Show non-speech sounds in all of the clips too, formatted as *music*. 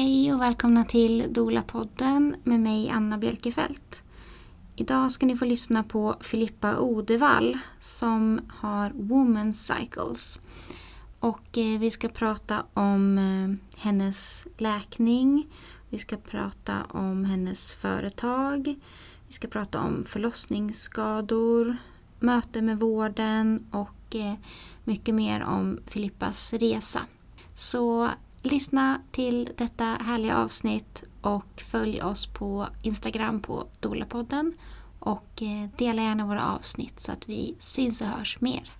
Hej och välkomna till Dola-podden med mig Anna Bjelkefelt. Idag ska ni få lyssna på Filippa Odevall som har Woman Cycles. Och eh, vi ska prata om eh, hennes läkning, vi ska prata om hennes företag, vi ska prata om förlossningsskador, möte med vården och eh, mycket mer om Filippas resa. Så lyssna till detta härliga avsnitt och följ oss på Instagram på Dolapodden och eh, dela gärna våra avsnitt så att vi syns och hörs mer.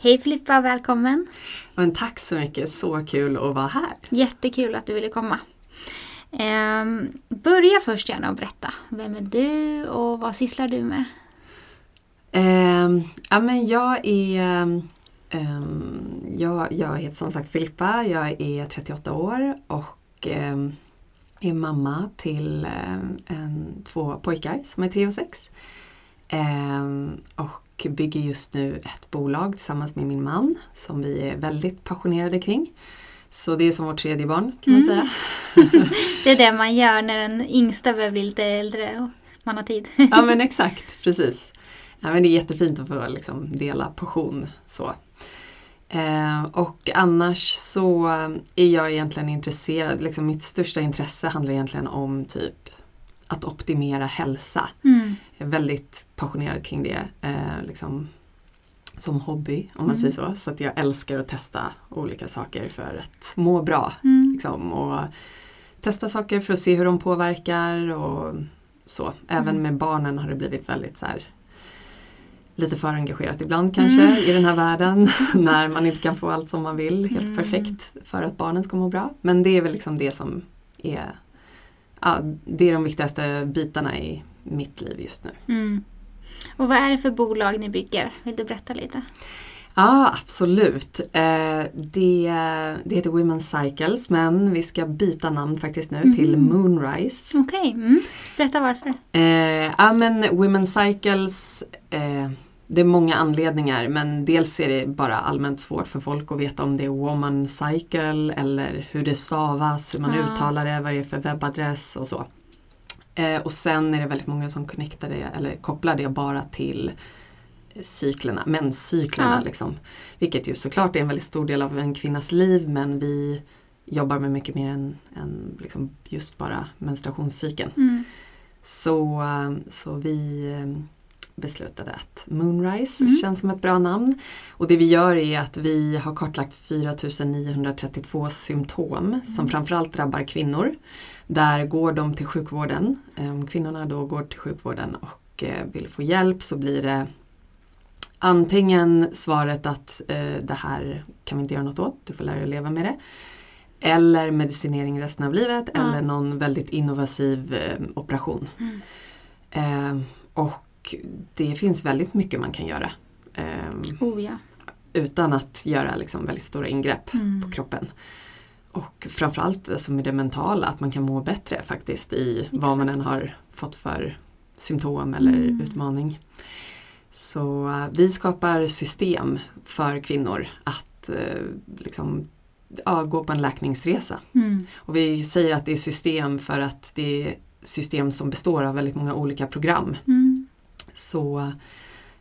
Hej Filippa, välkommen! Men tack så mycket, så kul att vara här. Jättekul att du ville komma. Ehm, börja först gärna och berätta. Vem är du och vad sysslar du med? Ehm, ja, men jag är ehm, jag, jag heter som sagt Filippa, jag är 38 år och ehm, är mamma till ehm, en, två pojkar som är 3 och 6. Ehm, och bygger just nu ett bolag tillsammans med min man som vi är väldigt passionerade kring. Så det är som vårt tredje barn kan man Mm. säga. *laughs* Det är det man gör när den yngsta börjar bli lite äldre och man har tid. *laughs* Ja men exakt, precis. Ja, men det är jättefint att få liksom, dela passion så. Eh, och annars så är jag egentligen intresserad, liksom, mitt största intresse handlar egentligen om typ att optimera hälsa. Mm. Jag är väldigt passionerad kring det eh, liksom, som hobby om man Mm. säger så. Så att jag älskar att testa olika saker för att må bra. Mm. Liksom, och testa saker för att se hur de påverkar och så. Även Mm. med barnen har det blivit väldigt så här lite för engagerat ibland kanske Mm. i den här världen *laughs* när man inte kan få allt som man vill helt Mm. perfekt för att barnen ska må bra. Men det är väl liksom det som är ja, det är de viktigaste bitarna i mitt liv just nu. Mm. Och vad är det för bolag ni bygger? Vill du berätta lite? Ja, absolut. Eh, det, det heter Women's Cycles men vi ska byta namn faktiskt nu till Mhm. Moonrise. Okej, mm. berätta varför. Eh, ja men Women's Cycles, eh, det är många anledningar men dels är det bara allmänt svårt för folk att veta om det är Woman Cycle eller hur det stavas, hur man Ja. uttalar det, vad det är för webbadress och så. Eh, och sen är det väldigt många som connectar det eller kopplar det bara till cyklerna, menscyklerna. Ja. Liksom. Vilket ju såklart är en väldigt stor del av en kvinnas liv men vi jobbar med mycket mer än, än liksom just bara menstruationscykeln. Mm. Så, eh, så vi eh, beslutade att Moonrise Mm. känns som ett bra namn. Och det vi gör är att vi har kartlagt 4932 symptom som Mm. framförallt drabbar kvinnor. Där går de till sjukvården. Om kvinnorna då går till sjukvården och eh, vill få hjälp så blir det antingen svaret att eh, det här kan vi inte göra något åt, du får lära dig att leva med det. Eller medicinering resten av livet Ja. eller någon väldigt innovativ eh, operation. Mm. Eh, och det finns väldigt mycket man kan göra. Eh, Oh ja. utan att göra liksom väldigt stora ingrepp Mm. på kroppen. Och framförallt alltså med det mentala, att man kan må bättre faktiskt i vad man än har fått för symptom eller Mm. utmaning. Så eh, vi skapar system för kvinnor att eh, liksom, ja, gå på en läkningsresa. Mm. Och vi säger att det är system för att det är system som består av väldigt många olika program. Mm. Så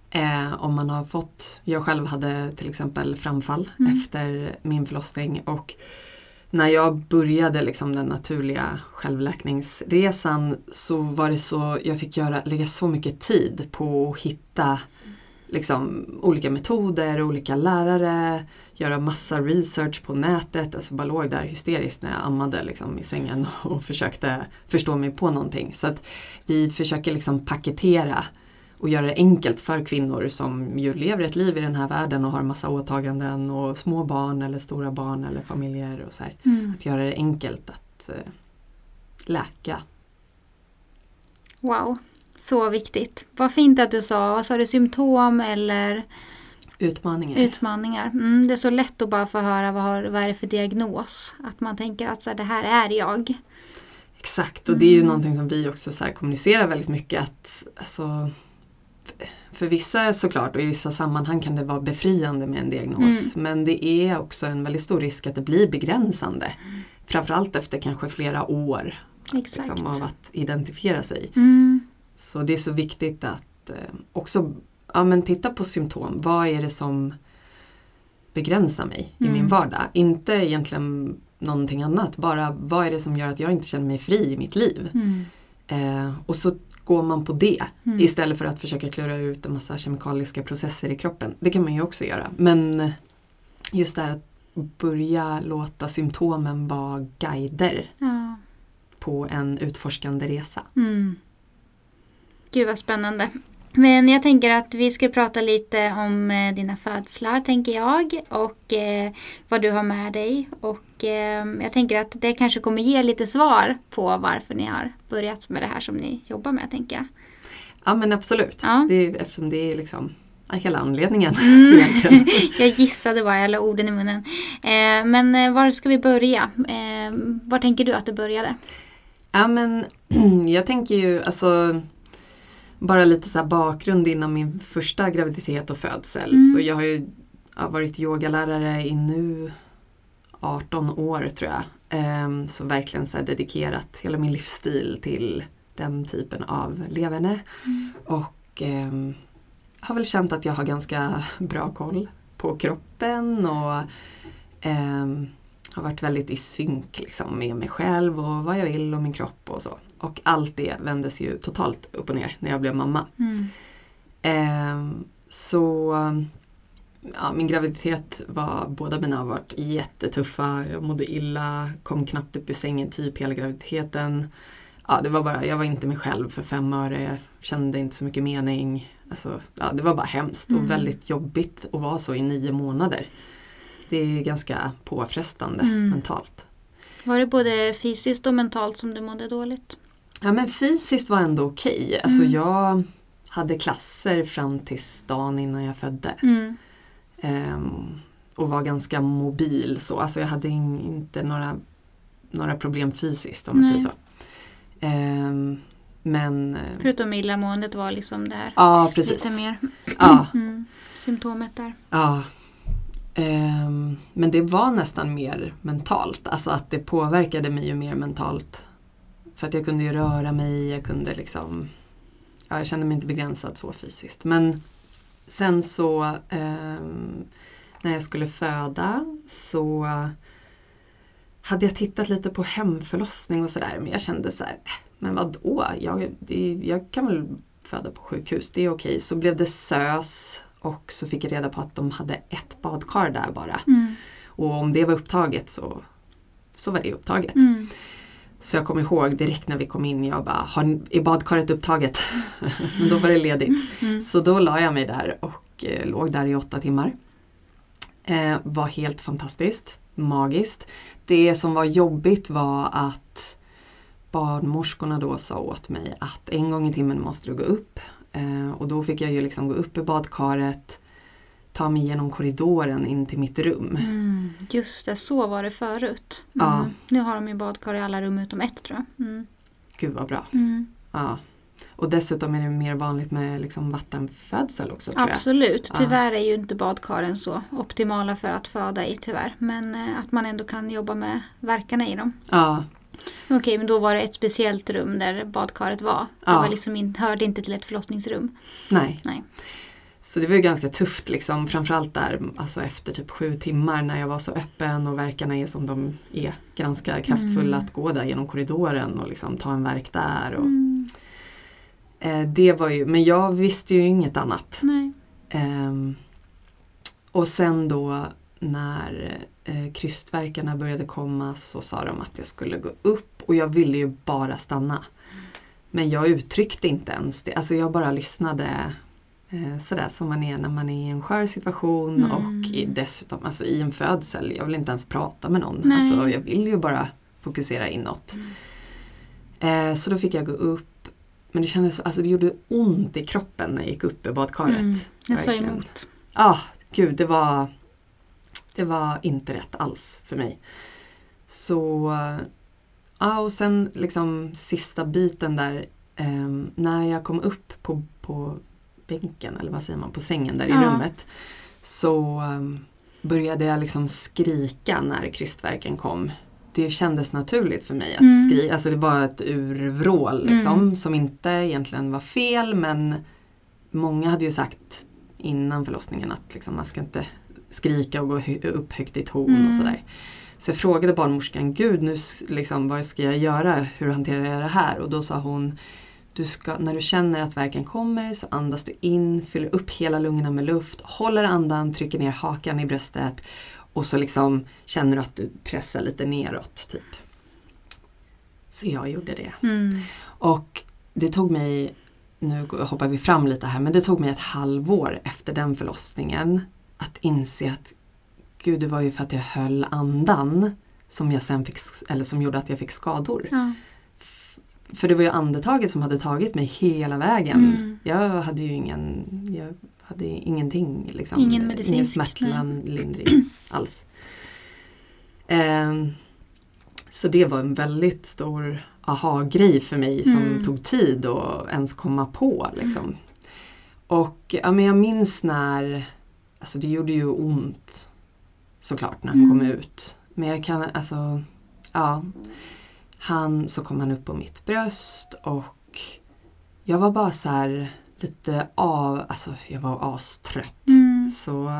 eh, om man har fått, jag själv hade till exempel framfall Mm. efter min förlossning och när jag började liksom den naturliga självläkningsresan så var det så, jag fick göra, lägga så mycket tid på att hitta liksom, olika metoder, olika lärare, göra massa research på nätet. Alltså bara låg där hysteriskt när jag ammade liksom, i sängen *laughs* och försökte förstå mig på någonting. Så att vi försöker liksom paketera och göra det enkelt för kvinnor som ju lever ett liv i den här världen och har massa åtaganden och små barn eller stora barn eller familjer och så här. Mm. Att göra det enkelt att eh, läka. Wow, så viktigt. Vad fint att du sa, vad sa du, symptom eller? Utmaningar. Utmaningar. Mm, det är så lätt att bara få höra vad, har, vad är det för diagnos. Att man tänker att så här, det här är jag. Exakt och det är ju någonting som vi också så kommunicerar väldigt mycket att alltså, för vissa såklart och i vissa sammanhang kan det vara befriande med en diagnos men det är också en väldigt stor risk att det blir begränsande. Framförallt efter kanske flera år Exakt. liksom, av att identifiera sig. Mm. Så det är så viktigt att eh, också ja, men titta på symptom. Vad är det som begränsar mig i Mm. min vardag? Inte egentligen någonting annat. Bara vad är det som gör att jag inte känner mig fri i mitt liv? Mm. Eh, och så går man på det Mm. istället för att försöka klura ut en massa kemikaliska processer i kroppen. Det kan man ju också göra. Men just det här att börja låta symptomen vara guider Ja. på en utforskande resa. Mm. Gud vad spännande. Men jag tänker att vi ska prata lite om eh, dina födslar, tänker jag. Och eh, vad du har med dig. Och eh, jag tänker att det kanske kommer ge lite svar på varför ni har börjat med det här som ni jobbar med, tänker jag. Ja men absolut. Ja. Det är, eftersom det är liksom hela anledningen Mm. *laughs* *laughs* jag gissade bara, jag la orden i munnen. Eh, men eh, var ska vi börja? Eh, var tänker du att det började? Ja men *clears throat* jag tänker ju alltså bara lite så bakgrund innan min första graviditet och födsel. Mm. Så jag har ju varit yogalärare i nu 18 år tror jag. Ehm, så verkligen så dedikerat hela min livsstil till den typen av leverne. Mm. Och ehm, har väl känt att jag har ganska bra koll på kroppen och ehm, har varit väldigt i synk liksom, med mig själv och vad jag vill och min kropp och så. Och allt det vändes ju totalt upp och ner när jag blev mamma. Mm. Ehm, så ja, min graviditet var, båda mina har varit jättetuffa. Jag mådde illa, kom knappt upp ur sängen typ hela graviditeten. Ja, det var bara, jag var inte mig själv för fem öre, kände inte så mycket mening. Alltså, ja, det var bara hemskt Mm. och väldigt jobbigt att vara så i nio månader. Det är ganska påfrestande Mm. mentalt. Var det både fysiskt och mentalt som du mådde dåligt? Ja men fysiskt var ändå okej. Alltså Mm. jag hade klasser fram tills dagen innan jag födde. Mm. Ehm, och var ganska mobil så. Alltså jag hade in, inte några, några problem fysiskt om man Nej. säger så. Ehm, men eh, Förutom illamåendet var liksom där ja precis. lite mer Ja, mm, symptomet där. ja. Ehm, men det var nästan mer mentalt. Alltså att det påverkade mig ju mer mentalt. För att jag kunde ju röra mig, jag kunde liksom ja, jag kände mig inte begränsad så fysiskt. Men sen så ehm, när jag skulle föda så hade jag tittat lite på hemförlossning och sådär men jag kände så här, äh, men vadå, jag, det, jag kan väl föda på sjukhus, det är okej. Så blev det SÖS och så fick jag reda på att de hade ett badkar där bara. Mm. Och om det var upptaget så, så var det upptaget. Mm. Så jag kommer ihåg direkt när vi kom in, jag bara, har, är badkaret upptaget? *laughs* Men då var det ledigt. Mm. Så då la jag mig där och eh, låg där i åtta timmar. Eh, var helt fantastiskt, magiskt. Det som var jobbigt var att barnmorskorna då sa åt mig att en gång i timmen måste du gå upp. Eh, och då fick jag ju liksom gå upp i badkaret, ta mig igenom korridoren in till mitt rum. Mm. Just det, så var det förut. Mm. Ja. Nu har de ju badkar i alla rum utom ett tror jag. Mm. Gud vad bra. Mm. Ja. Och dessutom är det mer vanligt med liksom vattenfödsel också tror jag. Absolut, Ja. tyvärr är ju inte badkaren så optimala för att föda i tyvärr. Men eh, att man ändå kan jobba med verkarna i dem. Ja, Okej, men då var det ett speciellt rum där badkaret var. Det Ja. var liksom in, hörde inte till ett förlossningsrum. nej. Nej. Så det var ju ganska tufft liksom, framförallt där alltså efter typ sju timmar när jag var så öppen och verkarna är som de är. Ganska kraftfulla Mm. att gå där genom korridoren och liksom ta en verk där. Och, Mm. eh, det var ju, men jag visste ju inget annat. Ehm, och sen då när eh, krystverkarna började komma så sa de att jag skulle gå upp och jag ville ju bara stanna. Men jag uttryckte inte ens det, alltså jag bara lyssnade eh, sådär som man är när man är i en skör situation Mm. och dessutom alltså, i en födsel. Jag vill inte ens prata med någon, Nej. alltså, jag vill ju bara fokusera inåt. Eh, så då fick jag gå upp men det kändes, alltså det gjorde ont i kroppen när jag gick upp i badkaret. Mm. Jag sa emot. Ja, gud det var, det var inte rätt alls för mig. Så, ja och sen liksom sista biten där eh, när jag kom upp på, på bänken eller vad säger man, på sängen där Ja. i rummet så eh, började jag liksom skrika när krystvärken kom. Det kändes naturligt för mig att Mm. skrika, alltså det var ett urvrål liksom Mm. som inte egentligen var fel men många hade ju sagt innan förlossningen att liksom, man ska inte skrika och gå upp högt i ton Mm. och sådär. Så jag frågade barnmorskan, gud nu liksom, vad ska jag göra, hur hanterar jag det här? Och då sa hon, du ska, när du känner att verken kommer så andas du in, fyller upp hela lungorna med luft, håller andan, trycker ner hakan i bröstet och så liksom känner du att du pressar lite neråt. Typ. Så jag gjorde det. Mm. Och det tog mig, nu hoppar vi fram lite här, men det tog mig ett halvår efter den förlossningen att inse att gud, det var ju för att jag höll andan som jag sen fick, eller som gjorde att jag fick skador. Ja. För det var ju andetaget som hade tagit mig hela vägen. Mm. Jag hade ju ingen, jag hade ingenting, liksom, Ingen ingen medicinsk, smärtlindring *clears throat* alls. Ehm, så det var en väldigt stor aha-grej för mig som Mm. tog tid att ens komma på. Liksom. Och ja, men jag minns när, alltså det gjorde ju ont såklart när han Mm. kom ut. Men jag kan, alltså, ja. Han, så kom han upp på mitt bröst och jag var bara så här lite av, alltså jag var astrött. Mm. Så,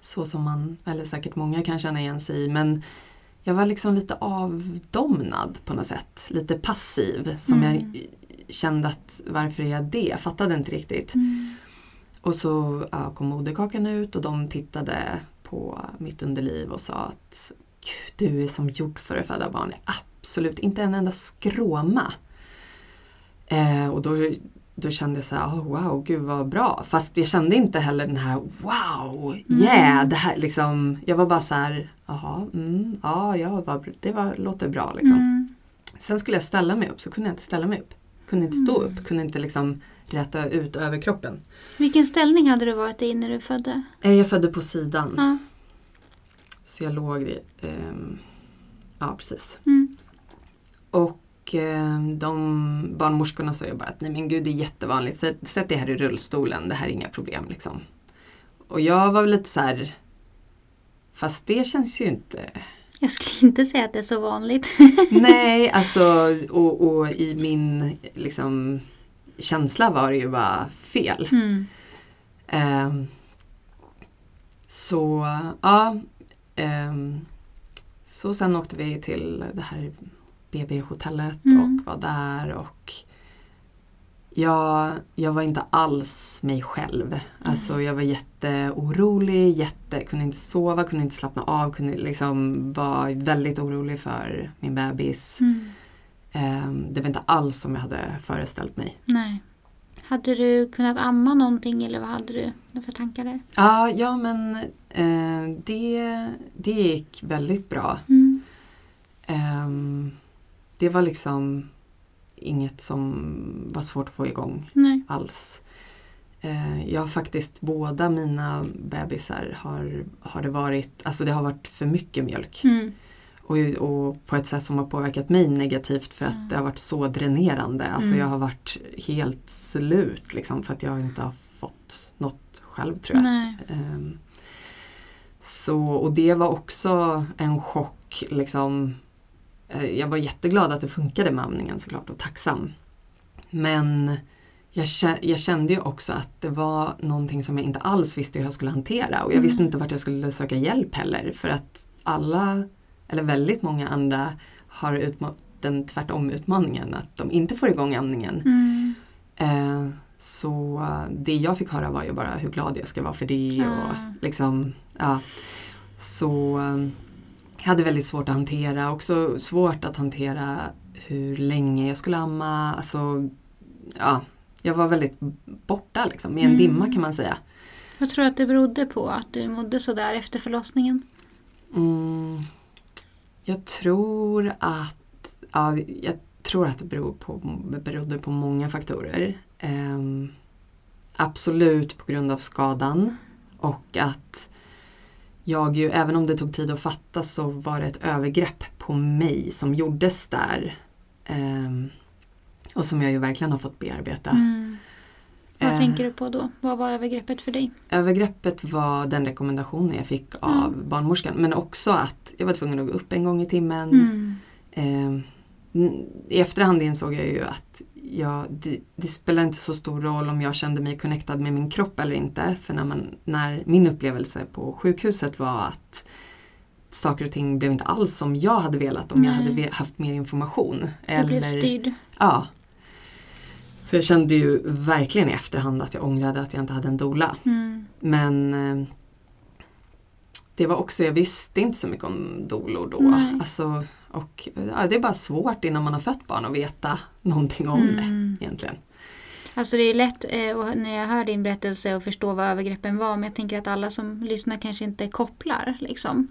så som man, eller säkert många kan känna igen sig i. Men jag var liksom lite avdomnad på något sätt. Lite passiv. Som Mm. jag kände att varför är jag det? Jag fattade inte riktigt. Mm. Och så ja, kom moderkakan ut och de tittade på mitt underliv och sa att Gud, du är som gjord för att föda barn. Absolut inte en enda skråma. Eh, och då, då kände jag så här, oh, wow, gud vad bra. Fast jag kände inte heller den här wow, yeah, Mm. det här liksom. Jag var bara så här, jaha, mm, ja, ja vad, det var, låter bra liksom. Mm. Sen skulle jag ställa mig upp så kunde jag inte ställa mig upp. Kunde inte stå Mm. upp, kunde inte liksom räta ut över kroppen. Vilken ställning hade du varit i när du födde? Eh, Jag födde på sidan. Ja. Så jag låg i, ehm, ja precis. Mm. Och ehm, de barnmorskorna sa ju bara att nej men gud det är jättevanligt, sätt, sätt dig här i rullstolen, det här är inga problem liksom. Och jag var väl lite så här, fast det känns ju inte, Jag skulle inte säga att det är så vanligt. *laughs* nej alltså och, och i min liksom känsla var det ju bara fel. Mm. Ehm, så ja, ehm, så sen åkte vi till det här BB-hotellet Mm. och var där och jag, jag var inte alls mig själv. Alltså jag var jätteorolig, jätte, kunde inte sova, kunde inte slappna av, kunde liksom var väldigt orolig för min bebis. Mm. Ehm, det var inte alls som jag hade föreställt mig. Nej. Hade du kunnat amma någonting eller vad hade du för tankar där? Ja, ja men eh, det, det gick väldigt bra. Mm. Ehm, det var liksom inget som var svårt att få igång Nej. alls. Eh, jag har faktiskt, båda mina bebisar har, har det varit, alltså det har varit för mycket mjölk. Mm. Och, och på ett sätt som har påverkat mig negativt för att Mm. det har varit så dränerande. Alltså Mm. jag har varit helt slut liksom för att jag inte har fått något själv tror jag. Nej. Ehm, Så, och det var också en chock. Liksom. Eh, Jag var jätteglad att det funkade med amningen såklart och tacksam. Men jag, kä- jag kände ju också att det var någonting som jag inte alls visste hur jag skulle hantera. Och jag visste Mm. inte vart jag skulle söka hjälp heller. För att alla, eller väldigt många andra, har utma- den tvärtom utmaningen att de inte får igång amningen. Mm. Eh, så det jag fick höra var ju bara hur glad jag ska vara för det. Ah. Och liksom, ja. Så eh, hade väldigt svårt att hantera. Också svårt att hantera hur länge jag skulle amma. Alltså, ja, jag var väldigt borta liksom, i en Mm. dimma kan man säga. Vad tror du att det berodde på att du mådde så där efter förlossningen? Mm, jag tror att ja, jag tror att det beror på, berodde på många faktorer. Ehm, absolut på grund av skadan och att jag ju, även om det tog tid att fatta så var det ett övergrepp på mig som gjordes där. Um, och som jag ju verkligen har fått bearbeta. Mm. Vad Eh. tänker du på då? Vad var övergreppet för dig? Övergreppet var den rekommendationen jag fick av Mm. barnmorskan men också att jag var tvungen att gå upp en gång i timmen. Mm. N- I efterhand insåg jag ju att jag, det, det spelar inte så stor roll om jag kände mig connectad med min kropp eller inte. För när, man, när min upplevelse på sjukhuset var att saker och ting blev inte alls som jag hade velat om jag Nej. hade ve- haft mer information. Du blev styrd. Ja. Så jag kände ju verkligen i efterhand att jag ångrade att jag inte hade en doula. Mm. Men eh, det var också, jag visste inte så mycket om dolor då. Nej. Alltså, och, ja, det är bara svårt innan man har fött barn att veta någonting om Mm. det egentligen. Alltså det är lätt eh, när jag hör din berättelse och förstå vad övergreppen var men jag tänker att alla som lyssnar kanske inte kopplar. Liksom.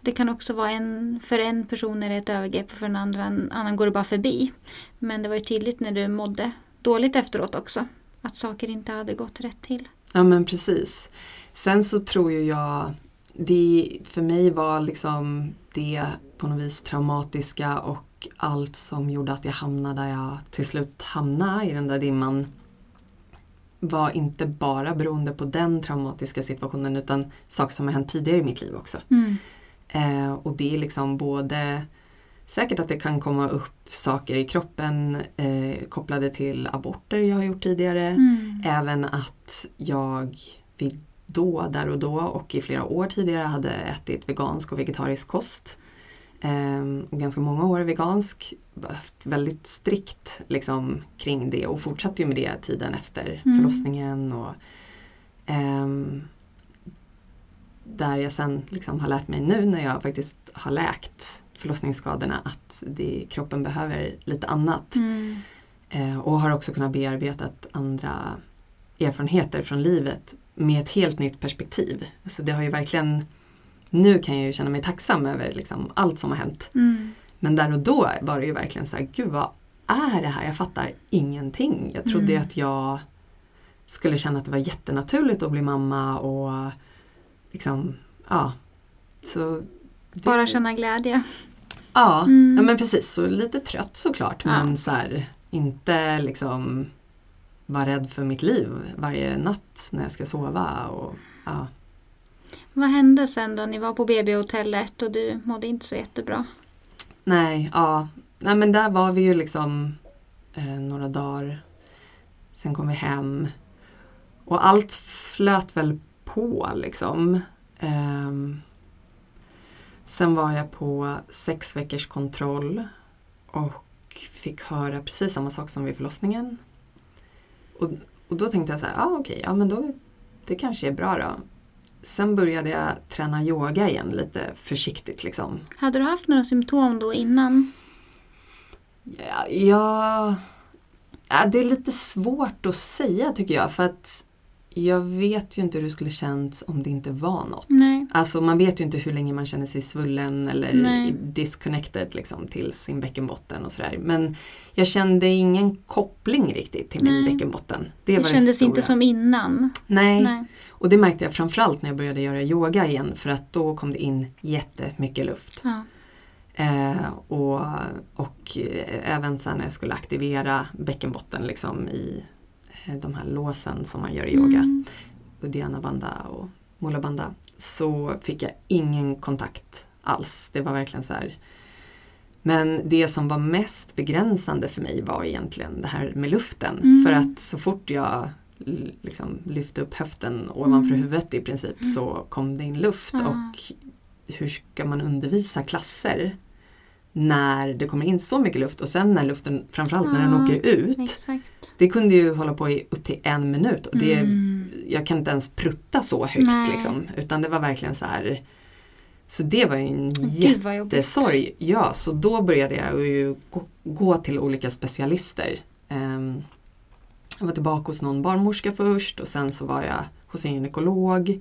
Det kan också vara en, för en person är det ett övergrepp och för en annan, annan går det bara förbi. Men det var ju tydligt när du mådde dåligt efteråt också. Att saker inte hade gått rätt till. Ja men precis. Sen så tror ju jag, det för mig var liksom det på något vis traumatiska och allt som gjorde att jag hamnade där jag till slut hamnade i den där dimman var inte bara beroende på den traumatiska situationen utan saker som har hänt tidigare i mitt liv också. Mm. Eh, och det är liksom både säkert att det kan komma upp saker i kroppen eh, kopplade till aborter jag har gjort tidigare. Mm. Även att jag vid då, där och då och i flera år tidigare hade ätit vegansk och vegetarisk kost. Ehm, och ganska många år vegansk. Haft väldigt strikt liksom, kring det och fortsatte ju med det tiden efter Mm. förlossningen. Och, ehm, där jag sen liksom har lärt mig nu när jag faktiskt har läkt förlossningsskadorna att det, kroppen behöver lite annat. Mm. Eh, och har också kunnat bearbeta andra erfarenheter från livet med ett helt nytt perspektiv. Alltså det har ju verkligen, nu kan jag ju känna mig tacksam över liksom allt som har hänt. Mm. Men där och då var det ju verkligen så här, gud vad är det här? Jag fattar ingenting. Jag trodde Mm. att jag skulle känna att det var jättenaturligt att bli mamma och liksom, ja. Så det, Bara känna glädje. Ja, Mm. ja men precis. Så lite trött såklart Ja. men så här, inte liksom vara rädd för mitt liv varje natt när jag ska sova. Och, ja. Vad hände sen då? Ni var på BB-hotellet och du mådde inte så jättebra. Nej, ja. Nej men där var vi ju liksom eh, några dagar. Sen kom vi hem. Och allt flöt väl på liksom. Eh, sen var jag på sex veckors kontroll och fick höra precis samma sak som vid förlossningen. Och, och då tänkte jag så här, ja ah, okej, ja men då, det kanske är bra då. Sen började jag träna yoga igen lite försiktigt liksom. Hade du haft några symptom då innan? Ja, ja, ja, det är lite svårt att säga tycker jag för att jag vet ju inte hur det skulle känts om det inte var något. Nej. Alltså man vet ju inte hur länge man känner sig svullen eller Nej. disconnected liksom, till sin bäckenbotten och sådär. Men jag kände ingen koppling riktigt till min Nej. bäckenbotten. Det, var kändes stora. inte som innan. Nej. Nej. och det märkte jag framförallt när jag började göra yoga igen för att då kom det in jättemycket luft. Ja. Eh, och och eh, även sen när jag skulle aktivera bäckenbotten liksom i eh, de här låsen som man gör i yoga, Mm. Uddiyana Bandha och Mula Bandha, så fick jag ingen kontakt alls. Det var verkligen så här. Men det som var mest begränsande för mig var egentligen det här med luften. Mm. För att så fort jag liksom lyfte upp höften ovanför Mm. huvudet i princip så kom det in luft. Ah. Och hur ska man undervisa klasser när det kommer in så mycket luft och sen när luften, framförallt när den åker ut. Exakt. Det kunde ju hålla på i upp till en minut och det, Mm. jag kan inte ens prutta så högt liksom. Utan det var verkligen så här Så det var ju en jättesorg. Ja, så då började jag ju gå, gå till olika specialister. Ehm, jag var tillbaka hos någon barnmorska först och sen så var jag hos en gynekolog.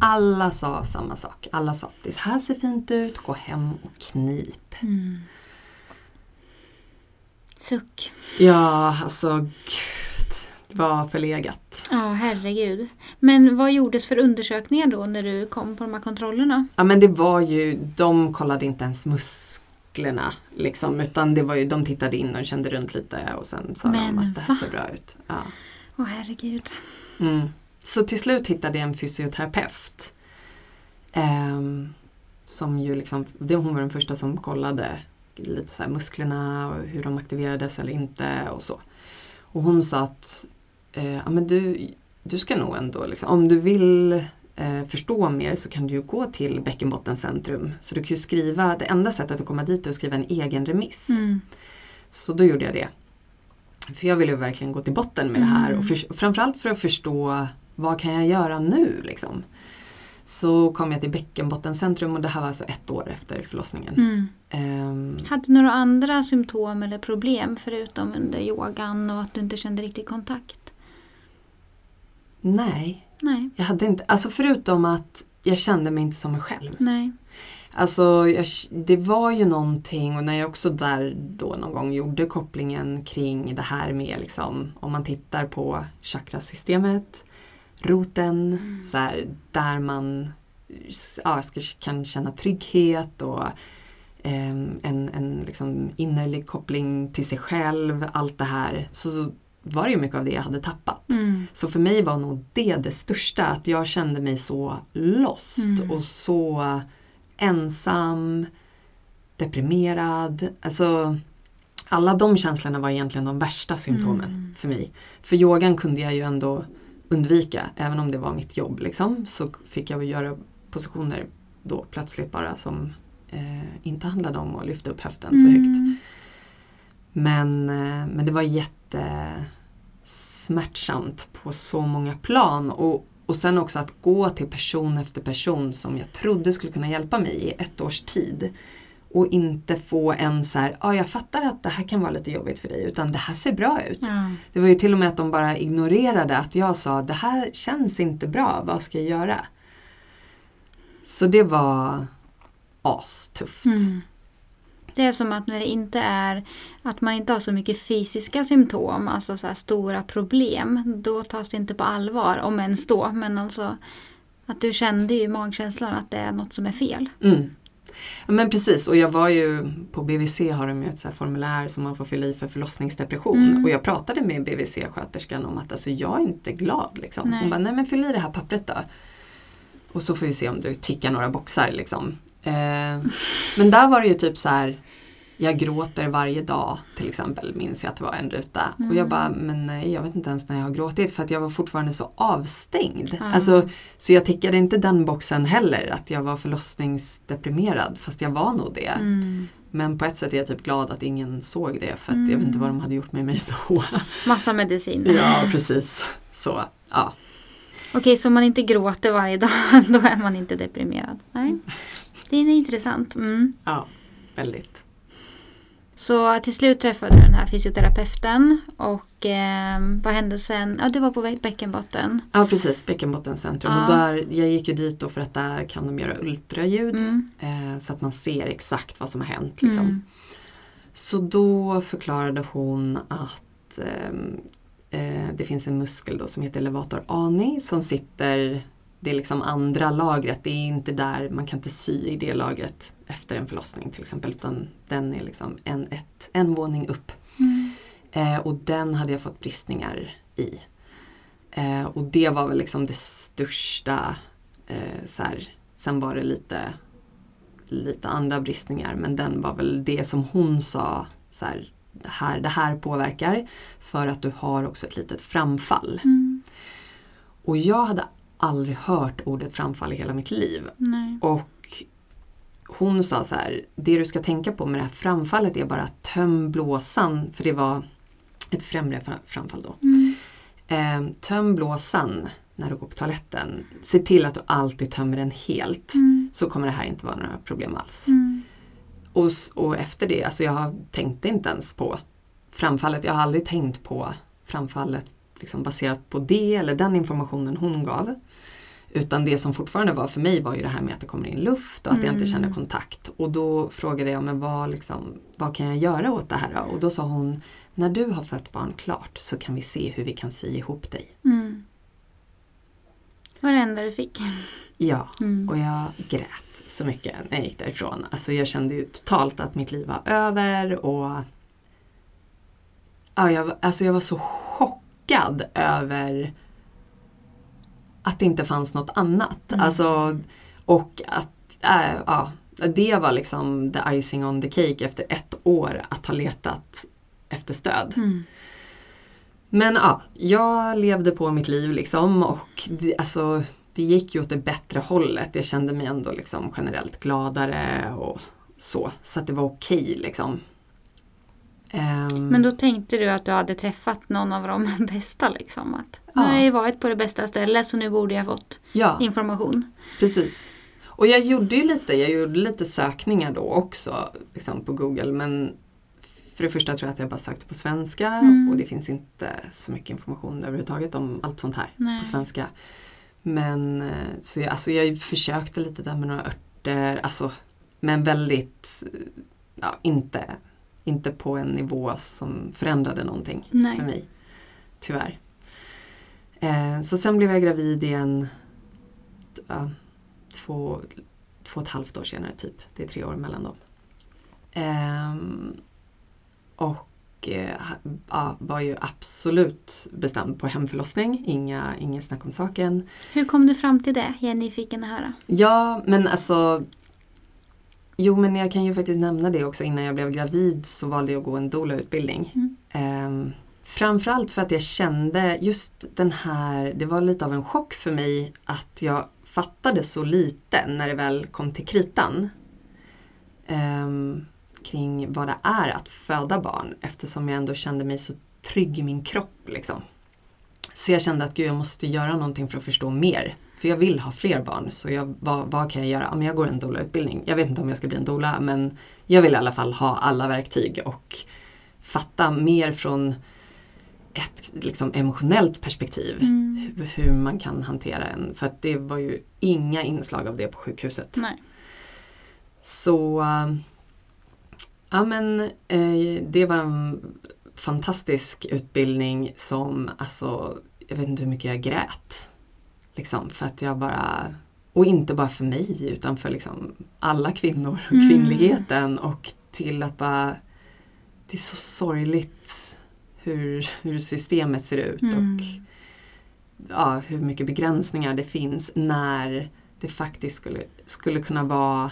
Alla sa samma sak. Alla sa att det här ser fint ut, gå hem och knip. Mm. Suck. Ja, alltså gud. Det var förlegat. Ja, herregud. Men vad gjordes för undersökningar då när du kom på de här kontrollerna? Ja men det var ju, de kollade inte ens musklerna liksom utan det var ju, de tittade in och kände runt lite och sen sa Men de att det här va? ser bra ut. Ja. Åh herregud. Mm. Så till slut hittade jag en fysioterapeut. ehm, som ju liksom, hon var den första som kollade lite så musklerna och hur de aktiverades eller inte och så. Och hon sa att eh, ja, men du, du ska nog ändå, liksom, om du vill eh, förstå mer så kan du ju gå till Bäckenbottencentrum. Så du kan ju skriva, det enda sättet att komma dit är att skriva en egen remiss. Mm. Så då gjorde jag det. För jag ville verkligen gå till botten med det här Mm. och för, framförallt för att förstå vad kan jag göra nu liksom. Så kom jag till Bäckenbottencentrum och det här var alltså ett år efter förlossningen. Mm. Ehm, Hade du några andra symptom eller problem förutom under yogan och att du inte kände riktig kontakt? nej, Nej. jag hade inte, alltså förutom att jag kände mig inte som mig själv. Nej. Alltså jag, det var ju någonting och när jag också där då någon gång gjorde kopplingen kring det här med liksom om man tittar på chakrasystemet, roten, så här, där man ja, ska, kan känna trygghet och ehm, en, en liksom innerlig koppling till sig själv, allt det här. Så, så var det ju mycket av det jag hade tappat. Mm. Så för mig var nog det det största, att jag kände mig så lost Mm. och så ensam, deprimerad. Alltså, alla de känslorna var egentligen de värsta symptomen Mm. för mig. För yogan kunde jag ju ändå undvika, även om det var mitt jobb. Liksom, så fick jag göra positioner då plötsligt bara som eh, inte handlade om att lyfta upp höften så högt. Mm. Men, eh, men det var jättesmärtsamt på så många plan. Och, och sen också att gå till person efter person som jag trodde skulle kunna hjälpa mig i ett års tid. Och inte få en så här, ja jag fattar att det här kan vara lite jobbigt för dig utan det här ser bra ut. Ja. Det var ju till och med att de bara ignorerade att jag sa det här känns inte bra, vad ska jag göra? Så det var astufft. Mm. Det är som att när det inte är att man inte har så mycket fysiska symptom, alltså så stora problem, då tas det inte på allvar, om ens då. Men alltså att du kände ju i magkänslan att det är något som är fel. Mm. Men precis, och jag var ju på BVC har de ju ett så formulär som man får fylla i för förlossningsdepression. Mm. Och jag pratade med BVC-sköterskan om att alltså, jag är inte glad. Liksom. Nej. Hon bara, nej men fyll i det här pappret då. Och så får vi se om du tickar några boxar. Liksom. Eh, men där var det ju typ så här, jag gråter varje dag till exempel, minns jag att det var en ruta. Och Mm. jag bara, men nej, jag vet inte ens när jag har gråtit för att jag var fortfarande så avstängd. Ja. Alltså, så jag tickade inte den boxen heller, att jag var förlossningsdeprimerad, fast jag var nog det. Mm. Men på ett sätt är jag typ glad att ingen såg det, för att jag Mm. vet inte vad de hade gjort med mig då. *laughs* Massa medicin. ja, precis. Så, ja. Okej, så om man inte gråter varje dag, *laughs* då är man inte deprimerad. Nej, det är intressant. Mm. ja, väldigt. Så till slut träffade du den här fysioterapeuten och eh, vad hände sen? Ja, du var på bä- bäckenbotten. Ja, precis, Bäckenbottencentrum. Ja. Och där, jag gick ju dit då för att där kan de göra ultraljud. Mm. Eh, så att man ser exakt vad som har hänt. Liksom. Mm. Så då förklarade hon att ehm, eh, det finns en muskel då som heter levator ani som sitter, det är liksom andra lagret, det är inte där, man kan inte sy i det lagret efter en förlossning till exempel utan den är liksom en, ett, en våning upp. Mm. Eh, och den hade jag fått bristningar i. Eh, och det var väl liksom det största. Eh, så här. Sen var det lite, lite andra bristningar men den var väl det som hon sa. Så här, det, här, det här påverkar för att du har också ett litet framfall. Mm. Och jag hade aldrig hört ordet framfall i hela mitt liv. Nej. Och hon sa så här, det du ska tänka på med det här framfallet är bara att töm blåsan, för det var ett främre fra- framfall då. Mm. Eh, töm blåsan när du går på toaletten. Se till att du alltid tömmer den helt. Mm. Så kommer det här inte vara några problem alls. Mm. Och, och efter det, alltså jag har- tänkte inte ens på framfallet. Jag har aldrig tänkt på framfallet liksom baserat på det eller den informationen hon gav. Utan det som fortfarande var för mig var ju det här med att det kommer in luft och att jag inte Mm. känner kontakt. Och då frågade jag men vad, liksom, vad kan jag göra åt det här då? Och då sa hon när du har fött barn klart så kan vi se hur vi kan sy ihop dig. Mm. Var det enda du fick? Ja, Mm. och jag grät så mycket när jag gick därifrån. Alltså jag kände ju totalt att mitt liv var över och ja, jag, alltså jag var så chockad över att det inte fanns något annat. Mm. Alltså, och att äh, ja, det var liksom the icing on the cake efter ett år att ha letat efter stöd. Mm. Men ja, jag levde på mitt liv liksom och det, alltså, det gick ju åt det bättre hållet. Jag kände mig ändå liksom generellt gladare och så. Så att det var okej liksom. Ehm, Men då tänkte du att du hade träffat någon av de *laughs* bästa liksom? Att nu Ja. har jag ju varit på det bästa stället så nu borde jag fått Ja, information. precis. Och jag gjorde ju lite, jag gjorde lite sökningar då också liksom på Google men för det första tror jag att jag bara sökte på svenska Mm. och det finns inte så mycket information överhuvudtaget om allt sånt här. Nej. på svenska. Men eh, så jag, alltså jag försökte lite där med några örter, alltså, men väldigt, ja, inte, inte på en nivå som förändrade någonting Nej. för mig. Tyvärr. Eh, så sen blev jag gravid igen två, två och ett halvt år senare typ. Det är tre år mellan dem. Ehm, och eh, ja, var ju absolut bestämd på hemförlossning. Inga, inget snack om saken. Hur kom du fram till det? Jag är nyfiken att höra. Ja, men alltså Jo, men jag kan ju faktiskt nämna det också. Innan jag blev gravid så valde jag att gå en doula-utbildning. Mm. Ehm, framförallt för att jag kände just den här, det var lite av en chock för mig att jag fattade så lite när det väl kom till kritan. Ehm, kring vad det är att föda barn eftersom jag ändå kände mig så trygg i min kropp. Liksom. Så jag kände att gud, jag måste göra någonting för att förstå mer. För jag vill ha fler barn, så jag, vad, vad kan jag göra? Men jag går en doula-utbildning. Jag vet inte om jag ska bli en doula, men jag vill i alla fall ha alla verktyg och fatta mer från ett liksom, emotionellt perspektiv Mm. hur, hur man kan hantera en. För att det var ju inga inslag av det på sjukhuset. Nej. Så ja men eh, det var en fantastisk utbildning som alltså jag vet inte hur mycket jag grät. Liksom för att jag bara och inte bara för mig utan för liksom alla kvinnor och Mm. kvinnligheten och till att bara det är så sorgligt hur, hur systemet ser ut Mm. och ja, hur mycket begränsningar det finns när det faktiskt skulle, skulle kunna vara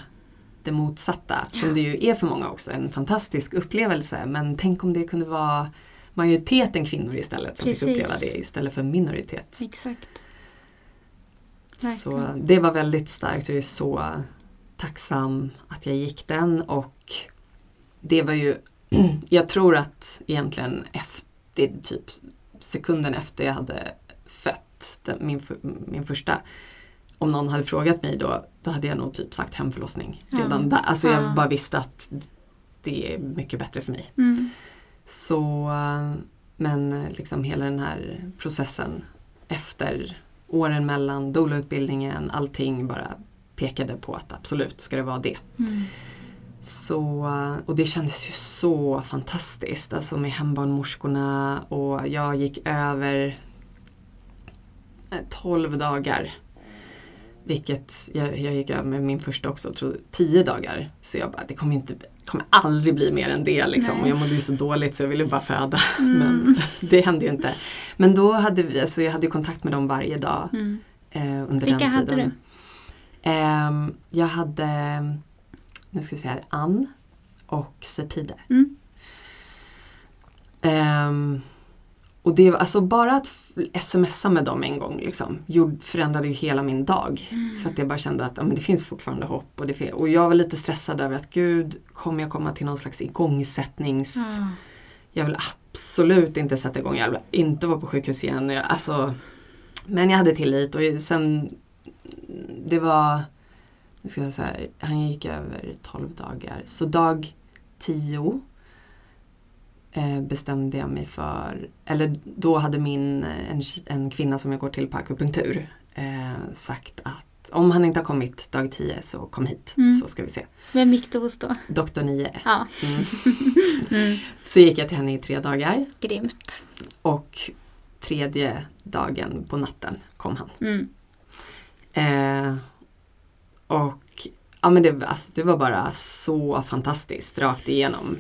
det motsatta. Som Ja. det ju är för många också, en fantastisk upplevelse. Men tänk om det kunde vara majoriteten kvinnor istället som Precis. fick uppleva det istället för minoritet. Exakt. Så det var väldigt starkt och jag är så tacksam att jag gick den och det var ju, *clears throat* jag tror att egentligen efter, typ sekunden efter jag hade fött den, min, min första, om någon hade frågat mig då, då hade jag nog typ sagt hemförlossning redan Ja. där. Alltså jag Ja. bara visste att det är mycket bättre för mig. Mm. Så, men liksom hela den här processen efter åren mellan doula-utbildningen, allting bara pekade på att absolut ska det vara det. Mm. Så, eh, och det kändes ju så fantastiskt, alltså med hembarnmorskorna och jag gick över eh, 12 dagar. Vilket jag, jag gick över med min första också, tror 10 dagar. Så jag bara, det kommer, inte, kommer aldrig bli mer än det liksom. Nej. Och jag mådde ju så dåligt så jag ville bara föda. *laughs* Mm. Men det hände ju inte. Men då hade vi, alltså jag hade kontakt med dem varje dag Mm. eh, under Vilka den hade tiden. Ehm, jag hade, nu ska vi se här, Ann och Sepide. Mm. Ehm, och det var alltså bara att smsa med dem en gång liksom, gjorde, förändrade ju hela min dag. Mm. För att jag bara kände att ja, men det finns fortfarande hopp. Och, det, och jag var lite stressad över att gud, kommer jag komma till någon slags igångsättnings... Ja. Jag vill absolut inte sätta igång, jag vill inte vara på sjukhus igen. Jag, alltså, men jag hade tillit och sen det var, nu ska jag säga, så här, han gick över 12 dagar. Så dag 10 eh, bestämde jag mig för, eller då hade min, eh, en, en kvinna som jag går till på akupunktur eh, sagt att om han inte har kommit dag 10 så kom hit Mm. så ska vi se. Vem gick du hos då? Doktor 9. Ja, Mm. *laughs* mm. Så gick jag till henne i tre dagar. grymt. Och tredje dagen på natten kom han. Mm. Eh, och ja, men det, alltså, det var bara så fantastiskt rakt igenom.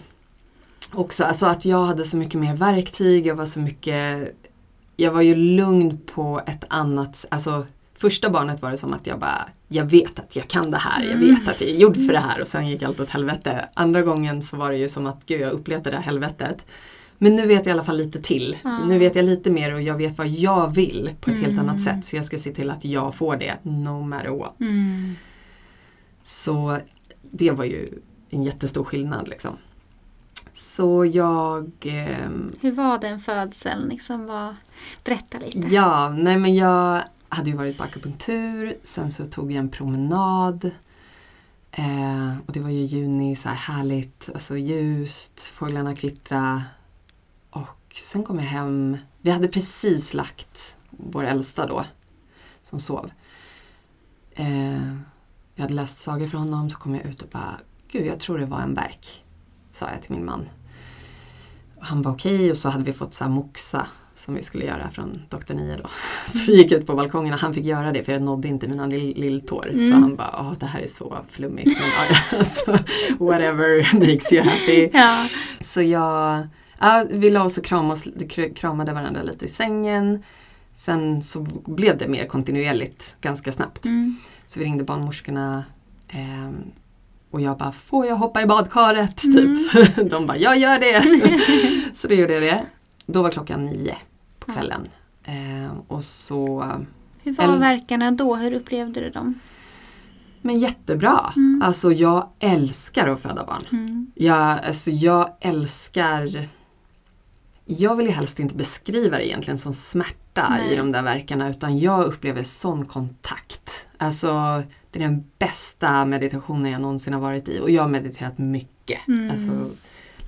Också alltså att jag hade så mycket mer verktyg, jag var så mycket Jag var ju lugn på ett annat, alltså Första barnet var det som att jag bara, jag vet att jag kan det här, jag Mm. vet att jag är gjord för det här och sen gick allt åt helvete. Andra gången så var det ju som att, gud jag upplevde det här helvetet. Men nu vet jag i alla fall lite till. Ja. Nu vet jag lite mer och jag vet vad jag vill på ett helt Mm. annat sätt. Så jag ska se till att jag får det, no matter what. Mm. Så det var ju en jättestor skillnad liksom. Så jag ehm, Hur var den födseln? Liksom var... Berätta lite. Ja, nej men jag hade ju varit på akupunktur, sen så tog jag en promenad. Eh, och det var ju juni, så här härligt, alltså ljust, fåglarna kvittra. Och sen kom jag hem, vi hade precis lagt vår äldsta då, som sov. Eh, jag hade läst sagor för honom, så kom jag ut och bara, gud jag tror det var en verk, sa jag till min man. Och han var okej och så hade vi fått så här moxa som vi skulle göra från Dr. Nia då. *laughs* Så vi gick ut på balkongen och han fick göra det för jag nådde inte mina lill- lilltår. Så Mm. han bara, Åh, det här är så flummigt. Men, *laughs* alltså, whatever makes you happy. Ja. Så jag, ja, vi la oss och kramade, varandra lite i sängen. Sen så blev det mer kontinuerligt ganska snabbt. Mm. Så vi ringde barnmorskorna ehm, och jag bara, får jag hoppa i badkaret? *laughs* Mm. Typ. De bara, jag gör det! *laughs* så då gjorde jag det. Då var klockan nio på kvällen. Ehm, och så, Hur var Eller- verkarna då? Hur upplevde du dem? men jättebra! Mm. Alltså jag älskar att föda barn. Mm. Jag, alltså jag älskar jag vill ju helst inte beskriva det egentligen som smärta Nej. i de där verkarna utan jag upplever sån kontakt. Alltså det är den bästa meditationen jag någonsin har varit i och jag har mediterat mycket. Mm. Alltså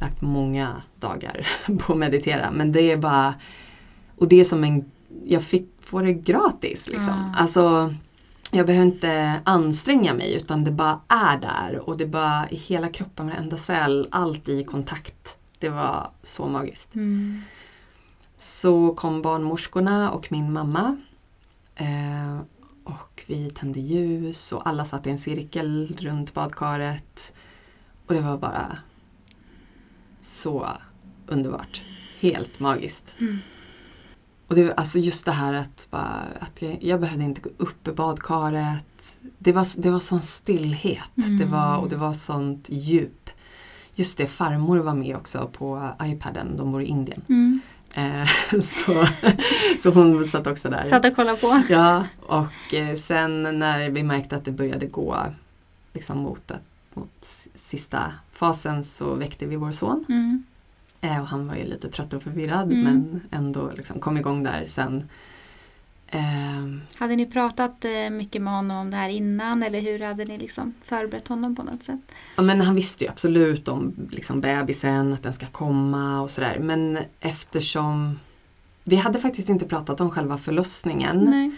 lagt många dagar *laughs* på att meditera men det är bara och det är som en, jag fick få det gratis liksom. Ah. Alltså jag behöver inte anstränga mig utan det bara är där och det bara i hela kroppen, varenda cell, allt i kontakt. Det var så magiskt. Mm. Så kom barnmorskorna och min mamma. Eh, och vi tände ljus och alla satt i en cirkel runt badkaret. Och det var bara så underbart. Helt magiskt. Mm. Och det alltså just det här att, bara, att jag, jag behövde inte gå upp i badkaret. Det var, det var sån stillhet. Mm. Det var, och det var sånt djup. Just det, farmor var med också på iPaden. De bor i Indien. Mm. Eh, *laughs* så, så hon satt också där. Satt och kollade på. Ja, och eh, sen när vi märkte att det började gå liksom mot, mot sista fasen så väckte vi vår son. Mm. Eh, och han var ju lite trött och förvirrad Mm. men ändå liksom kom igång där sen. Ehm, Hade ni pratat eh, mycket med honom om det här innan eller hur hade ni liksom förberett honom på något sätt? ja, men han visste ju absolut om liksom bebisen, att den ska komma och sådär. Men eftersom vi hade faktiskt inte pratat om själva förlossningen. Nej.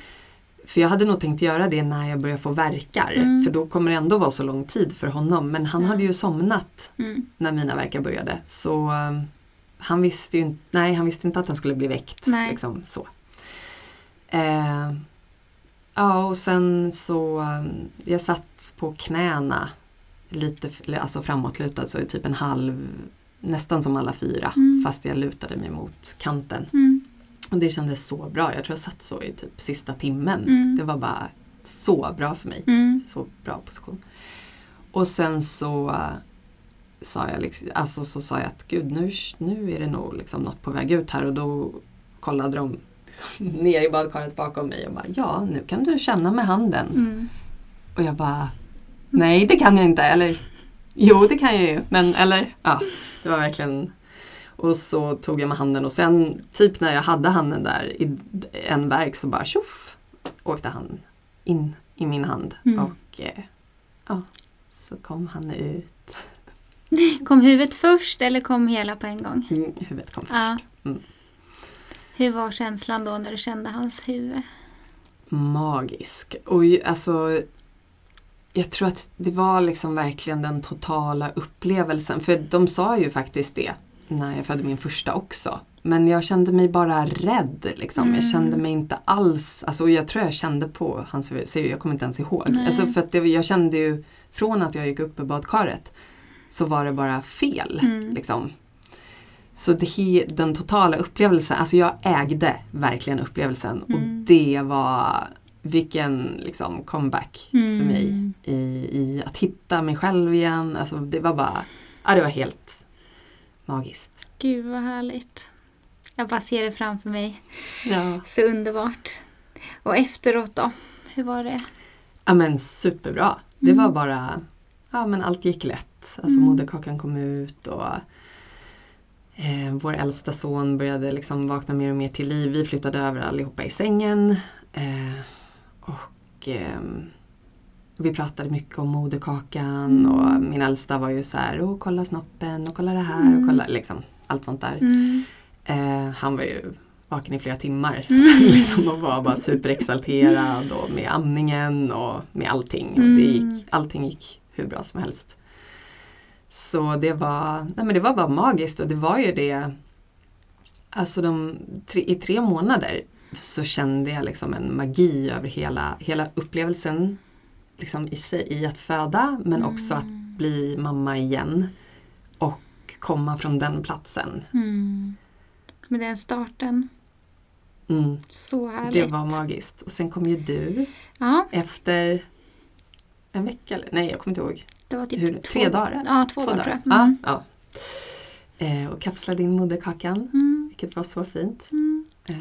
För jag hade nog tänkt göra det när jag börjar få verkar. Mm. För då kommer det ändå vara så lång tid för honom. Men han Ja. hade ju somnat Mm. när mina verkar började. Så um, han visste ju inte, nej, han visste inte att han skulle bli väckt. Nej. Liksom, så. Eh, ja, och sen så um, jag satt på knäna lite alltså framåtlutad, så typ en halv, nästan som alla fyra. Mm. Fast jag lutade mig mot kanten. Mm. Och det kändes så bra. Jag tror jag satt så i typ sista timmen. Mm. Det var bara så bra för mig. Mm. Så bra position. Och sen så uh, sa jag liksom, alltså så sa jag att gud nu, nu är det nog liksom något på väg ut här och då kollade de liksom *laughs* ner i badkaret bakom mig och bara ja nu kan du känna med handen. Mm. Och jag bara nej det kan jag inte eller jo det kan jag ju men eller ja det var verkligen och så tog jag med handen och sen typ när jag hade handen där i en verk så bara tjoff åkte han in i min hand Mm. och eh, ja så kom han ut. *laughs* Kom huvudet först eller kom hela på en gång? Mm, Huvudet kom först. Ja. Mm. Hur var känslan då när du kände hans huvud? Magisk. Och alltså jag tror att det var liksom verkligen den totala upplevelsen. För de sa ju faktiskt det. när jag födde min första också. Men jag kände mig bara rädd. Liksom. Mm. Jag kände mig inte alls, alltså, jag tror jag kände på hans huvud, jag kommer inte ens ihåg. Nej. Alltså, för att det, jag kände ju från att jag gick upp i badkaret så var det bara fel. Mm. Liksom. Så det, den totala upplevelsen, alltså jag ägde verkligen upplevelsen Mm. och det var vilken liksom, comeback Mm. för mig i, i att hitta mig själv igen. Alltså, det var bara, ja, det var helt magiskt. Gud vad härligt. Jag bara ser det framför mig. Ja. Så underbart. Och efteråt då? Hur var det? ja men superbra. Det Mm. var bara, ja men allt gick lätt. Alltså Mm. moderkakan kom ut och eh, vår äldsta son började liksom vakna mer och mer till liv. Vi flyttade över allihopa i sängen. Eh, och ehm, vi pratade mycket om moderkakan Mm. och min äldsta var ju så här, oh, kolla snoppen och kolla det här Mm. och kolla liksom allt sånt där. Mm. Eh, han var ju vaken i flera timmar Mm. *laughs* sen liksom, och var bara superexalterad och med amningen och med allting. Och det Mm. gick, allting gick hur bra som helst. Så det var, nej men det var bara magiskt och det var ju det Alltså de, tre, i tre månader så kände jag liksom en magi över hela, hela upplevelsen liksom i, sig, i att föda men också att bli mamma igen och komma från den platsen. Mm. Med den starten. Mm. Så härligt. Det var magiskt. Och sen kom ju du Ja, efter en vecka, eller nej jag kommer inte ihåg. det var typ Hur, två, tre dagar? Ja, två, dagar tror jag. Ja, Mm. ja. Eh, och kapslade in moderkakan, Mm. vilket var så fint. Mm. Eh,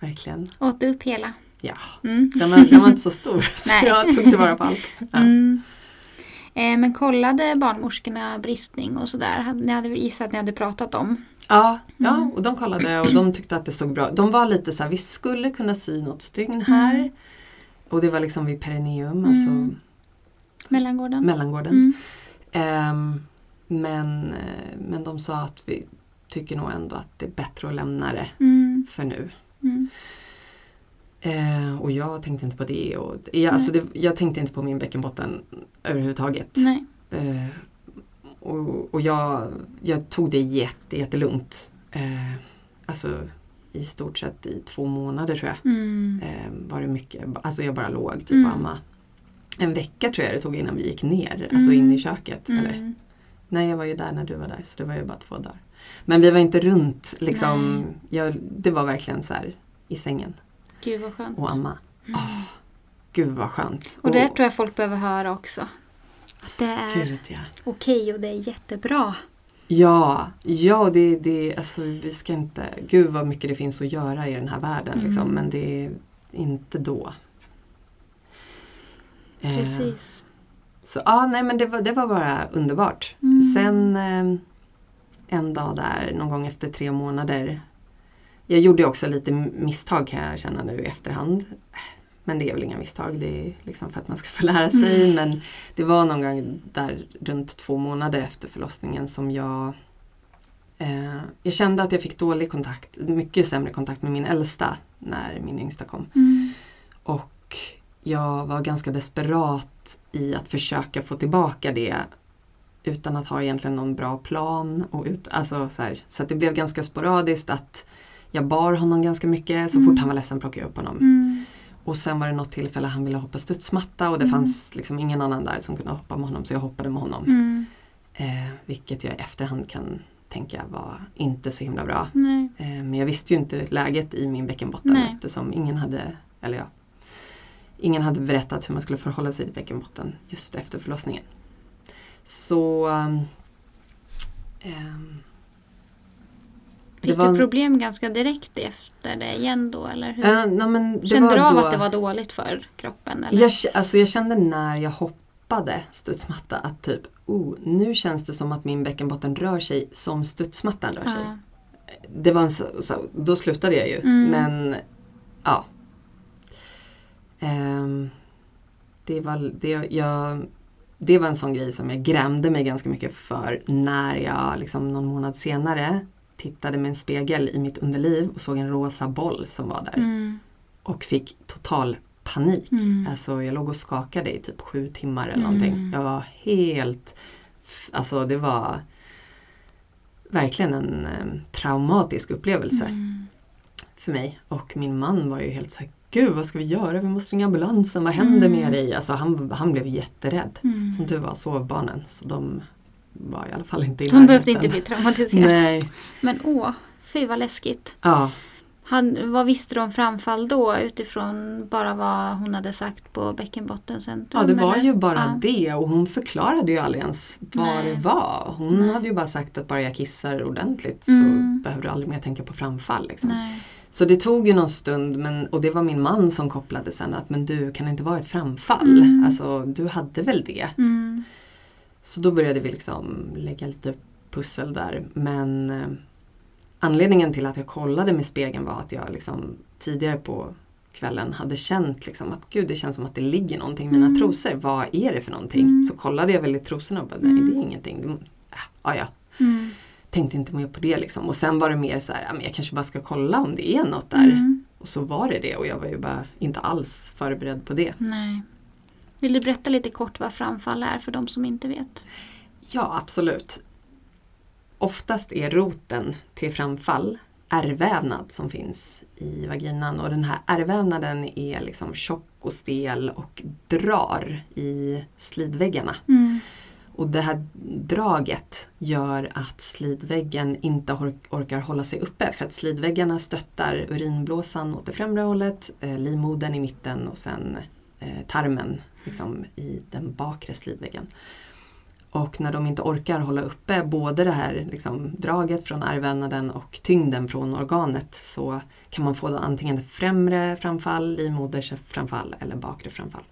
verkligen. Åt du upp hela? Ja, Mm. den var, den var inte så *laughs* stor så jag tog tillvara på allt. *laughs* Ja. Mm. Eh, men kollade barnmorskorna bristning och sådär? Ni hade gissat att ni hade pratat om? Ja, ja, Mm. och de kollade och de tyckte att det såg bra De var lite så här, vi skulle kunna sy något stygn här. Mm. Och det var liksom vid perineum, alltså. Mellangården? mellangården. Mm. Ehm, men, men de sa att vi tycker nog ändå att det är bättre att lämna det Mm. för nu. Mm. Eh, och jag tänkte inte på det. Och, jag, alltså det jag tänkte inte på min bäckenbotten överhuvudtaget. Eh, och och jag, jag tog det jätte, jättelugnt. Eh, alltså i stort sett i två månader tror jag. Mm. Eh, var det mycket, alltså jag bara låg typ Mm. amma. En vecka tror jag det tog innan vi gick ner, alltså in i köket. Eller? Mm. Nej, jag var ju där när du var där så det var ju bara två dagar. Men vi var inte runt liksom. Jag, det var verkligen så här i sängen Gud vad skönt. och amma. Åh, gud vad skönt. Och det tror jag folk behöver höra också. det är- Gud ja. Okej och det är jättebra. Ja, ja det, det, alltså vi ska inte, gud vad mycket det finns att göra i den här världen liksom, Mm. men det är inte då. Eh, Precis. Så ja, nej men det var, det var bara underbart. Mm. Sen eh, en dag där, någon gång efter tre månader. Jag gjorde också lite misstag kan jag känna nu i efterhand. Men det är väl inga misstag, det är liksom för att man ska få lära sig. Mm. Men det var någon gång där runt två månader efter förlossningen som jag eh, Jag kände att jag fick dålig kontakt, mycket sämre kontakt med min äldsta när min yngsta kom. Mm. Och jag var ganska desperat i att försöka få tillbaka det utan att ha egentligen någon bra plan. Och ut, alltså så, här, så det blev ganska sporadiskt att jag bar honom ganska mycket. Så Mm. fort han var ledsen plockade jag upp honom. Mm. Och sen var det något tillfälle han ville hoppa studsmatta och det Mm. fanns liksom ingen annan där som kunde hoppa med honom så jag hoppade med honom. Mm. Eh, vilket jag i efterhand kan tänka var inte så himla bra. Eh, Men jag visste ju inte läget i min bäckenbotten Nej. eftersom ingen hade, eller ja, ingen hade berättat hur man skulle förhålla sig till bäckenbotten just efter förlossningen. Så det Fick var du problem ganska direkt efter det igen då eller hur? eh, nej, men det Kände du av då, att det var dåligt för kroppen? Eller? jag, alltså jag kände när jag hoppade studsmatta att typ, oh, nu känns det som att min bäckenbotten rör sig som studsmattan rör sig. Ja. det var en så, så, då slutade jag ju. Mm. Men ja. Ehm, det, var, det, jag, det var en sån grej som jag grämde mig ganska mycket för när jag liksom någon månad senare tittade med en spegel i mitt underliv och såg en rosa boll som var där. Mm. Och fick total panik. Mm. Alltså jag låg och skakade i typ sju timmar eller Mm. någonting. Jag var helt, alltså det var verkligen en eh, traumatisk upplevelse Mm. för mig. Och min man var ju helt såhär, gud vad ska vi göra? Vi måste ringa ambulansen, vad händer Mm. med dig? Alltså han, han blev jätterädd. Mm. Som tur var sov barnen så de var i alla fall inte i Hon behövde närheten. inte bli traumatiserad. Nej. Men åh, fy vad läskigt. Ja, Han, vad visste du om framfall då utifrån bara vad hon hade sagt på bäckenbottencentrum? ja, det var eller? ju bara Ja. det och hon förklarade ju aldrig ens vad Nej. det var. Hon Nej. hade ju bara sagt att bara jag kissar ordentligt Mm. så behöver du aldrig mer tänka på framfall. Liksom. Nej. Så det tog ju någon stund men, och det var min man som kopplade sen att men du kan det inte vara ett framfall? Mm. Alltså du hade väl det? Mm. Så då började vi liksom lägga lite pussel där. Men eh, anledningen till att jag kollade med spegeln var att jag liksom tidigare på kvällen hade känt liksom att gud det känns som att det ligger någonting i mina Mm. trosor. Vad är det för någonting? Mm. Så kollade jag väl i trosorna och bara nej Mm. det är ingenting. Det, äh, ja, ja. Mm. Tänkte inte mer på det liksom. Och sen var det mer så här, jag kanske bara ska kolla om det är något där. Mm. Och så var det det och jag var ju bara inte alls förberedd på det. Nej. Vill du berätta lite kort vad framfall är för de som inte vet? Ja, absolut. Oftast är roten till framfall ärrvävnad som finns i vaginan och den här ärrvävnaden är liksom tjock och stel och drar i slidväggarna. Mm. Och det här draget gör att slidväggen inte orkar hålla sig uppe för att slidväggarna stöttar urinblåsan åt det främre hållet, eh, livmodern i mitten och sen eh, tarmen liksom, i den bakre slidväggen. Och när de inte orkar hålla uppe både det här liksom, draget från ärrvävnaden och tyngden från organet så kan man få då antingen främre framfall, livmodersframfall eller bakre framfall.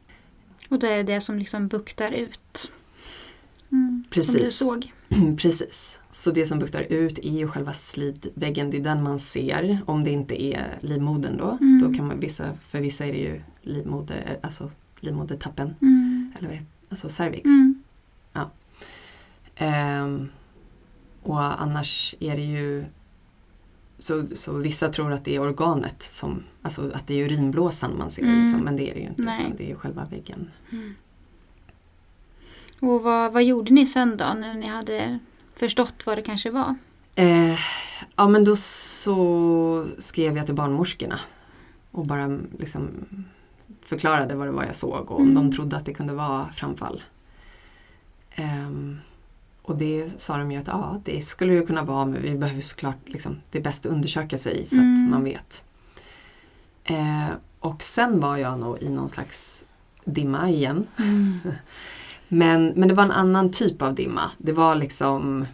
Och då är det det som liksom buktar ut. Mm. Som Precis. du såg. *clears throat* Precis. Så det som buktar ut är ju själva slidväggen, det är den man ser. Om det inte är livmodern då. Mm. då kan man, vissa, för vissa är det ju livmoder, alltså livmodertappen, Mm. eller vad alltså cervix. Mm. Ehm, och annars är det ju så, så vissa tror att det är organet, som, alltså att det är urinblåsan man ser, Mm. liksom, men det är det ju inte. Nej. Utan det är själva väggen. Och vad, vad gjorde ni sen då när ni hade förstått vad det kanske var? Eh, ja men då så skrev jag till barnmorskorna och bara liksom förklarade vad det var jag såg och om Mm. de trodde att det kunde vara framfall. Ehm, och det sa de ju att ja, det skulle ju kunna vara men vi behöver såklart, liksom, det är bäst att undersöka sig så Mm. att man vet. Eh, och sen var jag nog i någon slags dimma igen. *laughs* Men, men det var en annan typ av dimma. Det var liksom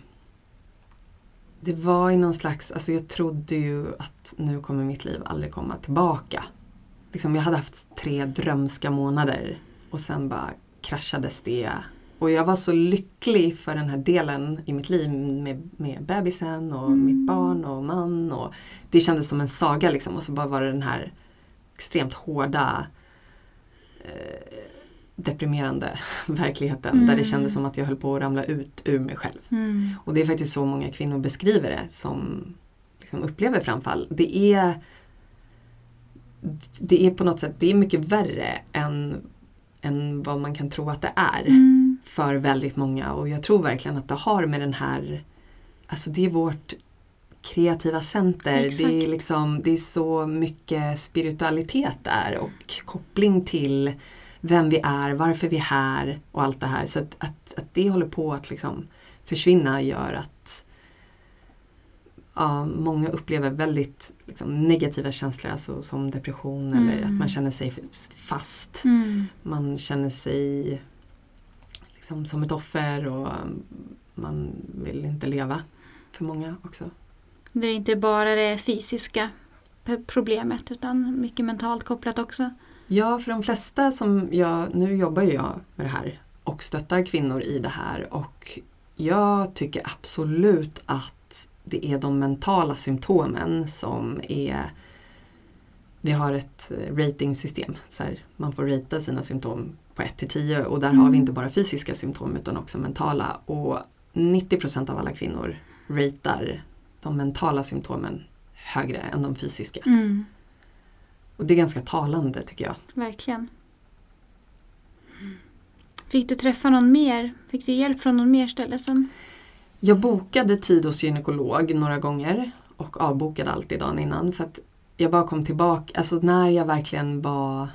Det var i någon slags, alltså jag trodde ju att nu kommer mitt liv aldrig komma tillbaka. Liksom jag hade haft tre drömska månader och sen bara kraschades det. Och jag var så lycklig för den här delen i mitt liv med, med bebisen och Mm. mitt barn och man. Och det kändes som en saga liksom och så bara var det den här extremt hårda eh, deprimerande *laughs* verkligheten där det Mm. kändes som att jag höll på att ramla ut ur mig själv. Mm. Och det är faktiskt så många kvinnor beskriver det som liksom upplever framfall. Det är det är på något sätt det är mycket värre än, än vad man kan tro att det är Mm. för väldigt många och jag tror verkligen att det har med den här Alltså det är vårt kreativa center. Det Exakt. är, liksom, det är så mycket spiritualitet där och koppling till vem vi är, varför vi är här och allt det här. Så att, att, att det håller på att liksom försvinna gör att ja, många upplever väldigt liksom, negativa känslor alltså, som depression eller Mm. att man känner sig fast. Mm. Man känner sig liksom, som ett offer och man vill inte leva för många också. Det är inte bara det fysiska problemet utan mycket mentalt kopplat också. Ja, för de flesta som jag, nu jobbar ju jag med det här och stöttar kvinnor i det här och jag tycker absolut att det är de mentala symptomen som är vi har ett eh, ratingsystem. Så här, man får rata sina symptom på 1 till 10 och där har Mm. vi inte bara fysiska symptom utan också mentala. Och 90% av alla kvinnor ratar de mentala symptomen högre än de fysiska. Mm. Och det är ganska talande tycker jag. Verkligen. Fick du träffa någon mer? Fick du hjälp från någon mer ställe sen? Jag bokade tid hos gynekolog några gånger och avbokade alltid dagen innan för att jag bara kom tillbaka, alltså när jag verkligen var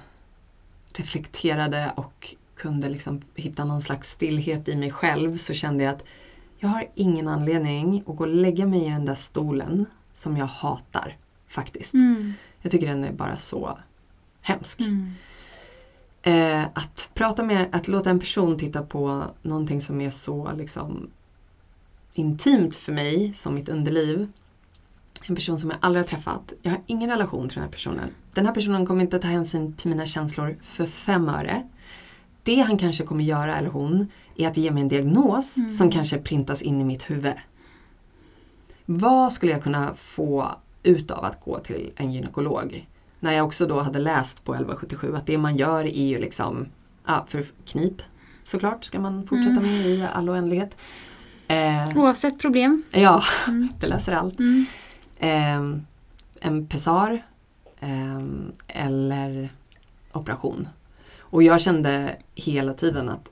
reflekterade och kunde liksom hitta någon slags stillhet i mig själv så kände jag att jag har ingen anledning att gå och lägga mig i den där stolen som jag hatar faktiskt. Mm. Jag tycker den är bara så hemsk. Mm. Eh, att prata med, att låta en person titta på någonting som är så liksom intimt för mig som mitt underliv. En person som jag aldrig har träffat. Jag har ingen relation till den här personen. Den här personen kommer inte ta hänsyn till mina känslor för fem öre. Det han kanske kommer göra, eller hon, är att ge mig en diagnos Mm. som kanske printas in i mitt huvud. Vad skulle jag kunna få ut av att gå till en gynekolog? När jag också då hade läst på 1177 att det man gör är ju liksom, ja, för knip såklart ska man fortsätta Mm. med i all oändlighet. Eh, Oavsett problem. ja, Mm. *laughs* det löser allt. Mm. Eh, en pessar eh, eller operation. Och jag kände hela tiden att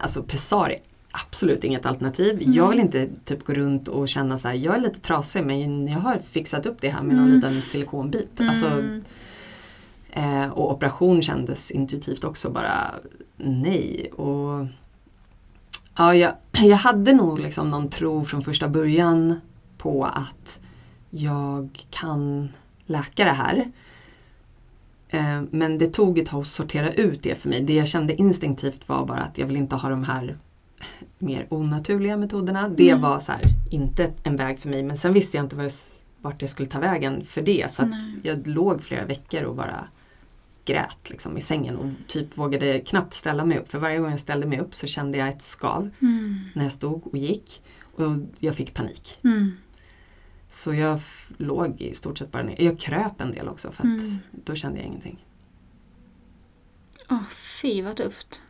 alltså pessar är absolut inget alternativ. Mm. Jag vill inte typ gå runt och känna så här, jag är lite trasig men jag har fixat upp det här med någon Mm. liten silikonbit. Alltså, Mm. Eh, och operation kändes intuitivt också bara nej. Och, ja, jag, jag hade nog liksom någon tro från första början på att jag kan läka det här. Eh, men det tog ett tag att sortera ut det för mig. Det jag kände instinktivt var bara att jag vill inte ha de här mer onaturliga metoderna. Det Mm. var så här, inte en väg för mig men sen visste jag inte vad jag, vart jag skulle ta vägen för det. Så jag låg flera veckor och bara grät liksom i sängen och typ vågade knappt ställa mig upp. För varje gång jag ställde mig upp så kände jag ett skav Mm. när jag stod och gick. Och jag fick panik. Mm. Så jag låg i stort sett bara ner. Jag kröp en del också för att Mm. då kände jag ingenting. Åh, fy vad tufft.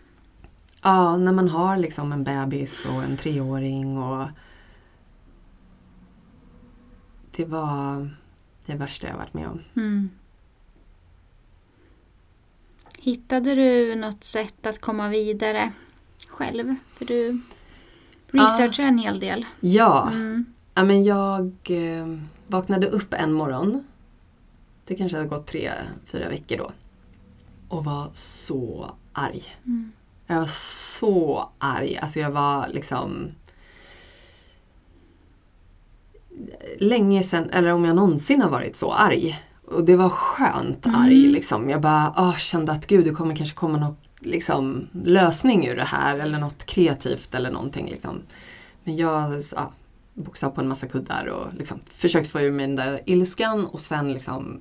Ja, när man har liksom en bebis och en treåring och det var det värsta jag varit med om. Mm. Hittade du något sätt att komma vidare själv? För du researchar en hel del. Ja, Mm. ja men jag eh, vaknade upp en morgon. Det kanske hade gått tre, fyra veckor då. Och var så arg. Mm. Jag var så arg. Alltså jag var liksom länge sedan, eller om jag någonsin har varit så arg. Och det var skönt Mm. arg liksom. Jag bara ah, kände att gud det kommer kanske komma någon liksom, lösning ur det här eller något kreativt eller någonting. Liksom. Men jag ja, boxade på en massa kuddar och liksom, försökte få ur mig den där ilskan och sen liksom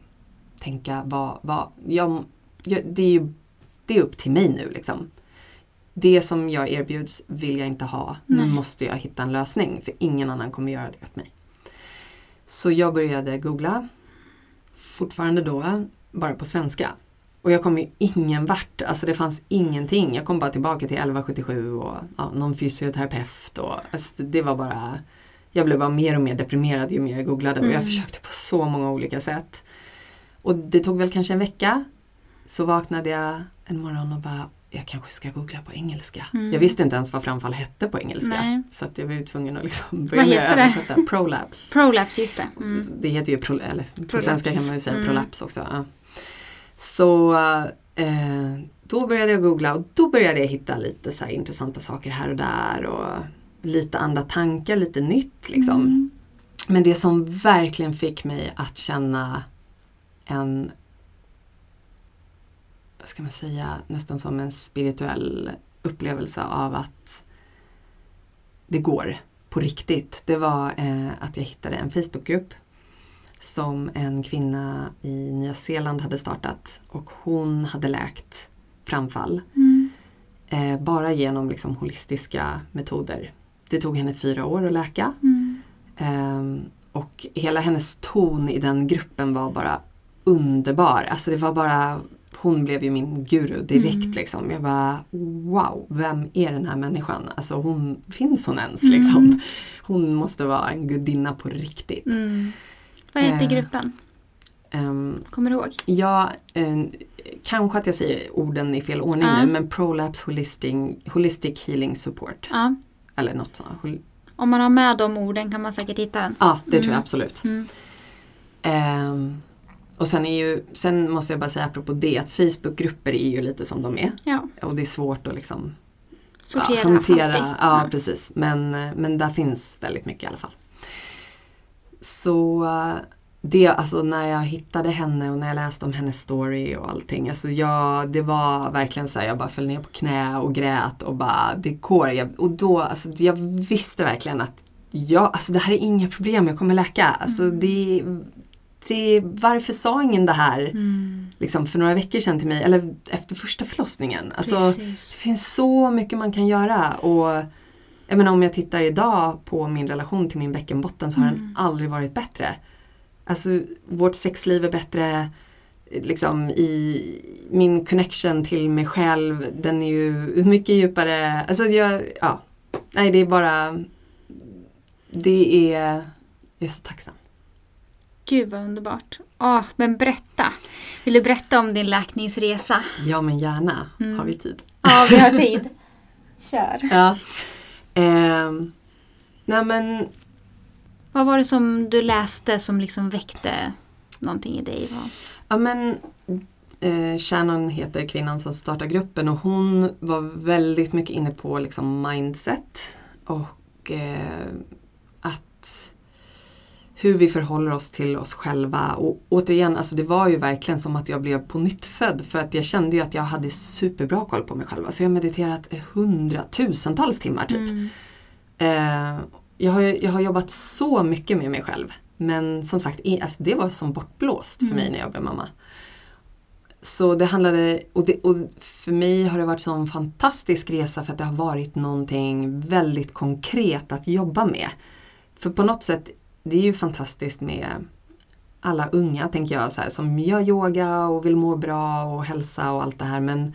tänka vad, vad jag, jag, det är ju det är upp till mig nu liksom. Det som jag erbjuds vill jag inte ha. Nu Nej. måste jag hitta en lösning för ingen annan kommer göra det åt mig. Så jag började googla. Fortfarande då bara på svenska. Och jag kom ju ingen vart. Alltså det fanns ingenting. Jag kom bara tillbaka till 1177 och ja, någon fysioterapeut. Och, alltså det var bara jag blev bara mer och mer deprimerad ju mer jag googlade och jag Mm. försökte på så många olika sätt. Och det tog väl kanske en vecka. Så vaknade jag en morgon och bara, jag kanske ska googla på engelska. Mm. Jag visste inte ens vad framfall hette på engelska. Nej. Så att jag var ju tvungen att liksom börja Vad med att heter det? översätta. Prolapse. Prolapse, just det. Mm. Det heter ju, pro, eller på Prolapse. svenska kan man ju säga Mm. prolaps också. Ja. Så eh, då började jag googla och då började jag hitta lite så här intressanta saker här och där. Och lite andra tankar, lite nytt liksom. Mm. Men det som verkligen fick mig att känna en, vad ska man säga, nästan som en spirituell upplevelse av att det går på riktigt. Det var eh, att jag hittade en Facebookgrupp som en kvinna i Nya Zeeland hade startat och hon hade läkt framfall Mm. eh, bara genom liksom holistiska metoder. Det tog henne fyra år att läka Mm. Ehm, och hela hennes ton i den gruppen var bara underbar. Alltså det var bara, hon blev ju min guru direkt Mm. liksom. Jag bara wow, vem är den här människan? Alltså hon, finns hon ens Mm. liksom? Hon måste vara en gudinna på riktigt. Mm. Vad heter Eh. gruppen? Ehm, Kommer du ihåg? ja, eh, kanske att jag säger orden i fel ordning nu men Prolapse Holistic, Holistic Healing Support. Ja. Eller något sånt. Om man har med de orden kan man säkert hitta den. Ja, det tror jag Mm. absolut. Mm. Och sen, är ju, sen måste jag bara säga apropå det att Facebookgrupper är ju lite som de är. Ja, Och det är svårt att liksom sortera ja, hantera. Ja, Mm. precis. Men, men där finns väldigt mycket i alla fall. Så det, alltså när jag hittade henne och när jag läste om hennes story och allting. Alltså jag, det var verkligen så här, jag bara föll ner på knä och grät och bara, det går. Jag, och då, alltså jag visste verkligen att ja, alltså det här är inga problem, jag kommer läka. Alltså Mm. det, det, varför sa ingen det här Mm. liksom för några veckor sedan till mig, eller efter första förlossningen? Alltså, Precis. det finns så mycket man kan göra och jag menar om jag tittar idag på min relation till min bäckenbotten så har Mm. den aldrig varit bättre. Alltså vårt sexliv är bättre, liksom i min connection till mig själv, den är ju mycket djupare. Alltså jag, ja, nej det är bara, det är, jag är så tacksam. Gud vad underbart. Ja, men berätta. Vill du berätta om din läkningsresa? Ja men gärna, Mm. har vi tid. Ja, vi har *laughs* tid. Kör. Ja. Ehm, nej men Vad var det som du läste som liksom väckte någonting i dig? Vad? Ja men eh, Shannon heter kvinnan som startar gruppen och hon var väldigt mycket inne på liksom mindset och eh, att hur vi förhåller oss till oss själva. Och återigen, alltså det var ju verkligen som att jag blev på nytt född för att jag kände ju att jag hade superbra koll på mig själv. Alltså jag har mediterat hundratusentals timmar typ. Mm. Eh, jag, har, jag har jobbat så mycket med mig själv. Men som sagt, alltså det var som bortblåst för Mm. mig när jag blev mamma. Så det handlade, och, det, och för mig har det varit en fantastisk resa för att det har varit någonting väldigt konkret att jobba med. För på något sätt, det är ju fantastiskt med alla unga tänker jag så här, som gör yoga och vill må bra och hälsa och allt det här men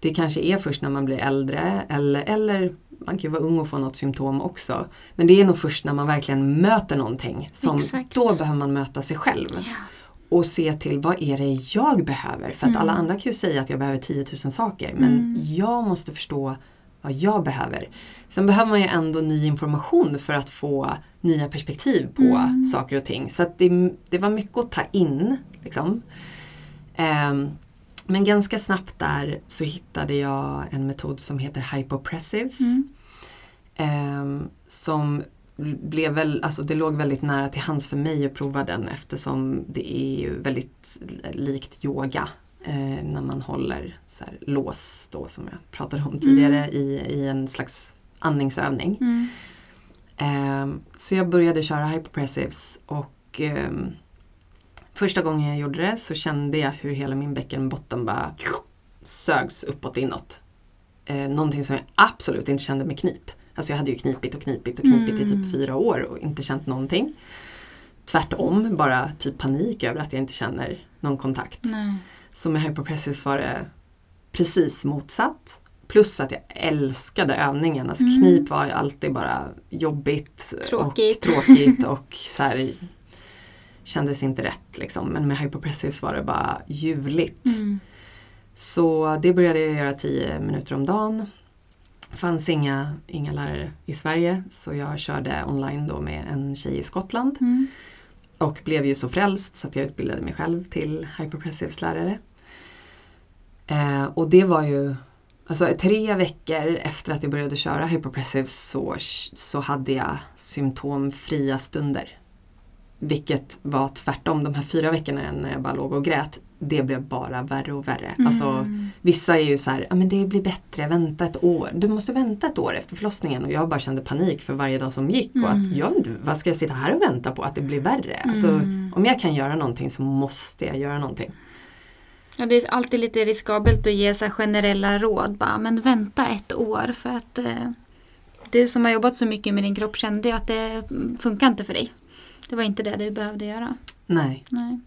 det kanske är först när man blir äldre eller, eller man kan ju vara ung och få något symptom också. Men det är nog först när man verkligen möter någonting som Exakt. då behöver man möta sig själv Ja. och se till vad är det jag behöver. För att Mm. alla andra kan ju säga att jag behöver 10 000 saker men Mm. jag måste förstå vad jag behöver. Sen behöver man ju ändå ny information för att få nya perspektiv på Mm. saker och ting. Så det, det var mycket att ta in. Liksom. Ehm, men ganska snabbt där så hittade jag en metod som heter hypopressives. Mm. Ehm, som blev väl, alltså det låg väldigt nära till hands för mig att prova den eftersom det är ju väldigt likt yoga. Eh, när man håller så här lås då som jag pratade om tidigare i, i en slags andningsövning. Mm. Ehm, så jag började köra hypopressives och ehm, första gången jag gjorde det så kände jag hur hela min bäckenbotten bara sögs uppåt inåt. Eh, någonting som jag absolut inte kände med knip. Alltså jag hade ju knipit och knipit och knipit i Mm. typ fyra år och inte känt någonting. Tvärtom, bara typ panik över att jag inte känner någon kontakt. Nej. Så med hypopressives var det precis motsatt. Plus att jag älskade övningen. Alltså Mm. knip var ju alltid bara jobbigt Tråkigt. och tråkigt och så här, kändes inte rätt liksom. Men med hypopressives var det bara ljuvligt. Mm. Så det började jag göra 10 minuter om dagen. fanns inga, inga lärare i Sverige så jag körde online då med en tjej i Skottland. Mm. Och blev ju så frälst så att jag utbildade mig själv till hyperpressives lärare. Eh, och det var ju, alltså tre veckor efter att jag började köra hyperpressives så, så hade jag symptomfria stunder. Vilket var tvärtom, de här fyra veckorna när jag bara låg och grät, det blev bara värre och värre. Alltså, Mm. Vissa är ju så här, ja men det blir bättre, vänta ett år. Du måste vänta ett år efter förlossningen och jag bara kände panik för varje dag som gick. Och Mm. att jag vet inte, vad ska jag sitta här och vänta på att det blir värre? Alltså, Mm. om jag kan göra någonting så måste jag göra någonting. Ja, det är alltid lite riskabelt att ge så generella råd. Bara, men vänta ett år för att eh, du som har jobbat så mycket med din kropp kände ju att det funkar inte för dig. Det var inte det du behövde göra. Nej. Nej.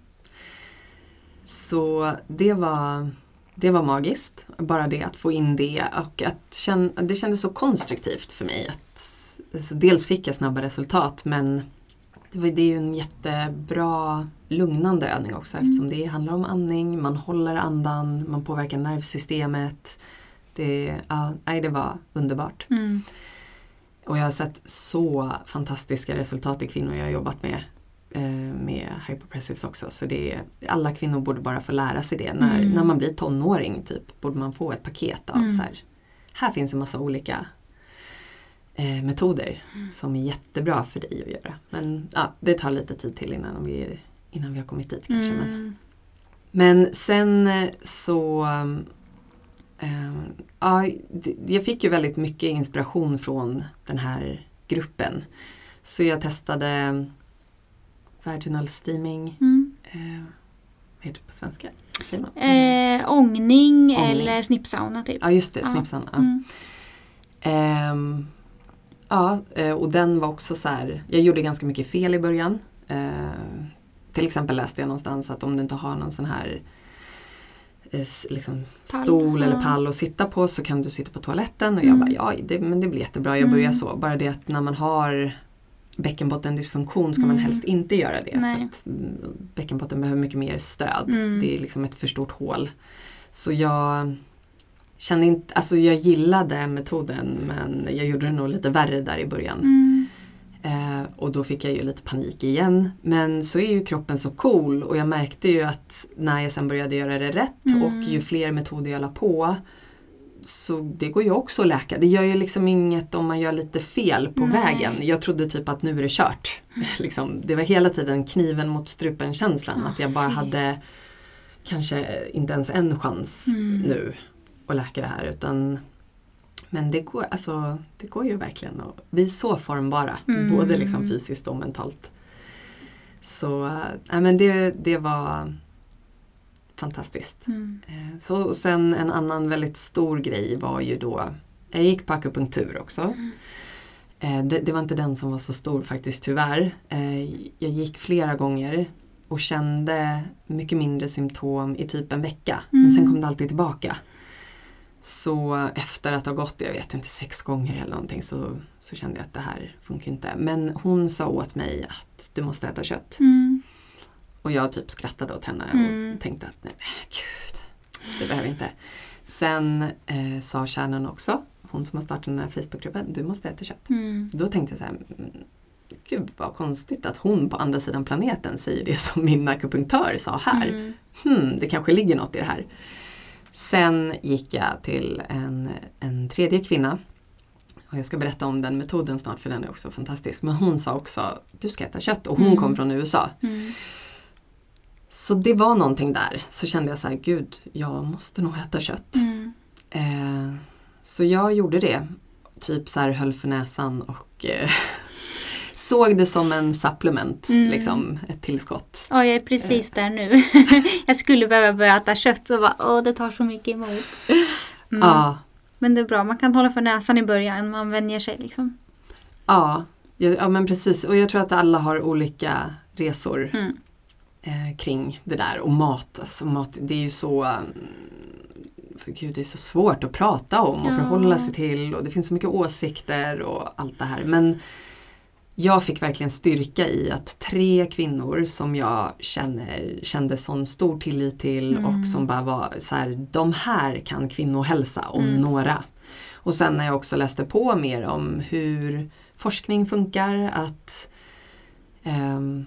Så det var, det var magiskt. Bara det att få in det och att känna, det kändes så konstruktivt för mig. Att, alltså dels fick jag snabba resultat men det, var, det är ju en jättebra lugnande övning också eftersom det handlar om andning, man håller andan, man påverkar nervsystemet. Det, ja, nej, det var underbart. Mm. Och jag har sett så fantastiska resultat i kvinnor jag har jobbat med med hyperpressives också. Så det är, alla kvinnor borde bara få lära sig det. När, Mm. när man blir tonåring typ, borde man få ett paket av Mm. så här. Här finns en massa olika eh, metoder Mm. som är jättebra för dig att göra. Men ja, det tar lite tid till innan vi, innan vi har kommit dit kanske. Men, Mm. men sen eh, så eh, ja, jag fick ju väldigt mycket inspiration från den här gruppen. Så jag testade vaginal steaming. Mm. Eh, vad heter det på svenska? Säger man? Eh, ångning, Ångning. eller snippsauna typ. Ja just det, Ja. snipsan. Ja. Mm. Ehm, ja, eh, och den var också så här, jag gjorde ganska mycket fel i början. Eh, till exempel läste jag någonstans att om du inte har någon sån här eh, liksom, stol eller ja. pall att sitta på så kan du sitta på toaletten. Och jag Mm. bara, ja det, men det blir jättebra, jag Mm. börjar så. Bara det att när man har bäckenbottendysfunktion ska man Mm. helst inte göra det. Nej. För att mm, bäckenbotten behöver mycket mer stöd. Mm. Det är liksom ett för stort hål. Så jag kände inte, alltså jag gillade metoden men jag gjorde det nog lite värre där i början. Mm. Eh, och då fick jag ju lite panik igen. Men så är ju kroppen så cool och jag märkte ju att när jag sen började göra det rätt Mm. och ju fler metoder jag la på så det går ju också att läka. Det gör ju liksom inget om man gör lite fel på Nej. vägen. Jag trodde typ att nu är det kört. *laughs* liksom, det var hela tiden kniven mot strupen känslan. Ah, att jag bara fy. hade kanske inte ens en chans Mm. nu att läka det här. Utan, men det går, alltså, det går ju verkligen. Och vi är så formbara, Mm. både liksom fysiskt och mentalt. Så äh, men det, det var fantastiskt. Mm. Eh, Så, och sen en annan väldigt stor grej var ju då, jag gick på akupunktur också. Mm. Eh, Det, det var inte den som var så stor faktiskt tyvärr. Eh, Jag gick flera gånger och kände mycket mindre symptom i typ en vecka. Men Mm. sen kom det alltid tillbaka. Så efter att ha gått, jag vet inte, sex gånger eller någonting så, så kände jag att det här funkar inte. Men hon sa åt mig att du måste äta kött. Mm. Och jag typ skrattade åt henne Mm. och tänkte att nej men gud, det behöver inte. Sen eh, sa kärnan också, hon som har startat den här Facebookgruppen, du måste äta kött. Mm. Då tänkte jag så här, mm, gud vad konstigt att hon på andra sidan planeten säger det som min akupunktör sa här. Mm. Hmm, det kanske ligger något i det här. Sen gick jag till en, en tredje kvinna. Och jag ska berätta om den metoden snart för den är också fantastisk. Men hon sa också, du ska äta kött och hon Mm. kom från USA. Mm. Så det var någonting där. Så kände jag så här, gud, jag måste nog äta kött. Mm. Eh, så jag gjorde det. Typ så här höll för näsan och eh, *laughs* såg det som en supplement, Mm. liksom ett tillskott. Ja, jag är precis där nu. *laughs* jag skulle behöva börja äta kött och bara, åh det tar så mycket emot. *laughs* Mm. Ja, Men det är bra, man kan hålla för näsan i början, man vänjer sig liksom. ja, ja, ja, men precis. Och jag tror att alla har olika resor Mm. Eh, kring det där. Och mat, alltså mat, det är ju så mm, för gud, det är så svårt att prata om och Ja. förhålla sig till och det finns så mycket åsikter och allt det här. Men jag fick verkligen styrka i att tre kvinnor som jag känner, kände sån stor tillit till Mm. och som bara var så här, de här kan kvinnohälsa om Mm. några. Och sen när jag också läste på mer om hur forskning funkar, att ehm,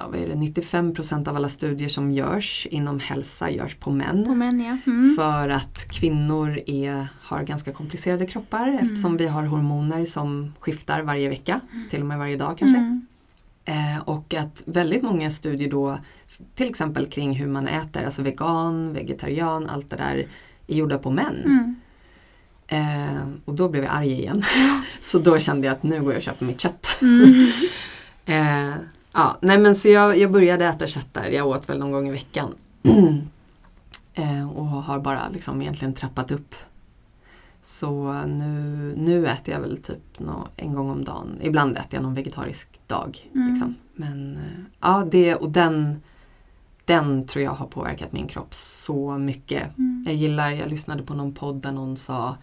ja, vad är det, 95% av alla studier som görs inom hälsa görs på män. På män ja. Mm. För att kvinnor är, har ganska komplicerade kroppar eftersom vi har hormoner som skiftar varje vecka, till och med varje dag kanske. Mm. Eh, och att väldigt många studier då, till exempel kring hur man äter, alltså vegan, vegetarian, allt det där, är gjorda på män. Mm. Eh, och då blev jag arg igen. *laughs* så då kände jag att nu går jag och köper mitt kött. Mm. *laughs* Eh, ja, nej men så jag, jag började äta kött där, jag åt väl någon gång i veckan. *clears throat* eh, och har bara liksom egentligen trappat upp. Så nu, nu äter jag väl typ nå, en gång om dagen. Ibland äter jag någon vegetarisk dag. Mm. Liksom. Men eh, ja, det och den, den tror jag har påverkat min kropp så mycket. Mm. Jag gillar, jag lyssnade på någon podd där någon sa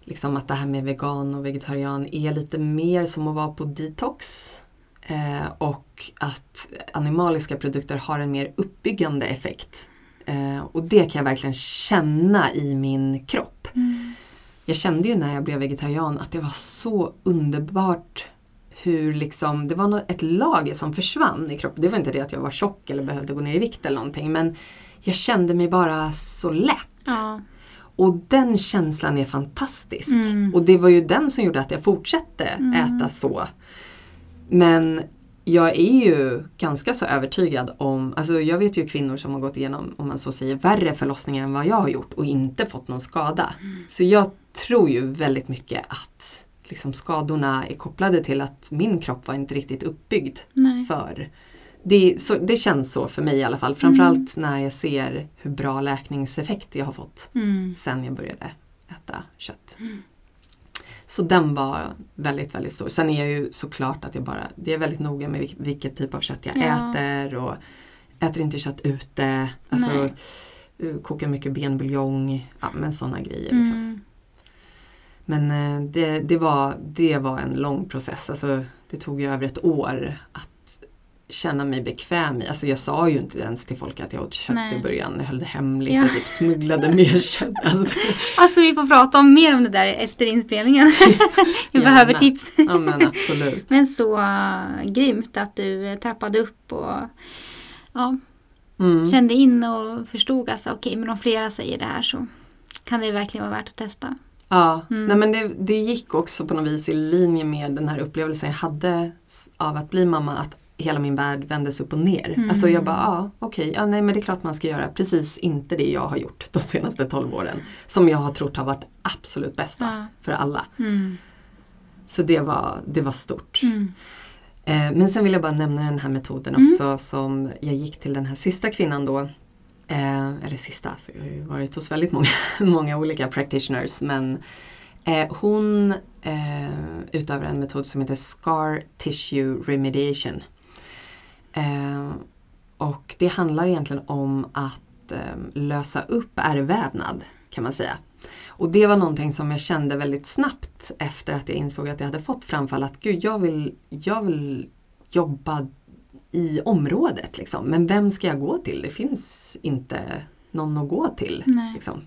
liksom att det här med vegan och vegetarian är lite mer som att vara på detox. Eh, och att animaliska produkter har en mer uppbyggande effekt. Eh, och det kan jag verkligen känna i min kropp. Mm. jag kände ju när jag blev vegetarian att det var så underbart hur liksom, det var ett lager som försvann i kroppen. Det var inte det att jag var tjock eller behövde gå ner i vikt eller någonting men jag kände mig bara så lätt. Ja. Och den känslan är fantastisk. Mm. Och det var ju den som gjorde att jag fortsatte äta så. Men jag är ju ganska så övertygad om, alltså jag vet ju kvinnor som har gått igenom, om man så säger, värre förlossningar än vad jag har gjort och inte fått någon skada. Så jag tror ju väldigt mycket att liksom, skadorna är kopplade till att min kropp var inte riktigt uppbyggd Nej. för det, så, det känns så för mig i alla fall. Framförallt när jag ser hur bra läkningseffekt jag har fått Mm. sen jag började äta kött. Så den var väldigt, väldigt stor. Sen är jag ju såklart att jag bara, det är väldigt noga med vilk, vilket typ av kött jag Ja. äter och äter inte kött ute. Alltså, eh, kokar mycket benbuljong, ja men sådana grejer. Liksom. Mm. Men eh, det, det, var, det var en lång process. Alltså, det tog ju över ett år att känna mig bekväm i. Alltså jag sa ju inte ens till folk att jag åt kött Nej. i början. Jag höll det hemligt Ja. och typ smugglade mer kött. *laughs* Alltså, Alltså vi får prata om mer om det där efter inspelningen. *laughs* Vi Gärna. behöver tips. ja men absolut. Men så uh, grymt att du eh, trappade upp och ja, Mm. kände in och förstod alltså okej men om flera säger det här så kan det verkligen vara värt att testa. Ja, Mm. nej men det, det gick också på något vis i linje med den här upplevelsen jag hade av att bli mamma. Att hela min värld vändes upp och ner. Mm. Alltså jag bara, ja okej, ja, nej men det är klart man ska göra precis inte det jag har gjort de senaste 12 åren. Som jag har trott har varit absolut bästa Ja. för alla. Mm. Så det var, det var stort. Mm. Eh, men sen vill jag bara nämna den här metoden Mm. också som jag gick till den här sista kvinnan då. Eh, eller sista, så jag har ju varit hos väldigt många, *laughs* många olika practitioners. Men eh, hon eh, utövar en metod som heter Scar Tissue Remediation. Eh, och det handlar egentligen om att eh, lösa upp ärrvävnad kan man säga. Och det var någonting som jag kände väldigt snabbt efter att jag insåg att jag hade fått framfall. Att gud, jag vill, jag vill jobba i området liksom. Men vem ska jag gå till? Det finns inte någon att gå till. Liksom.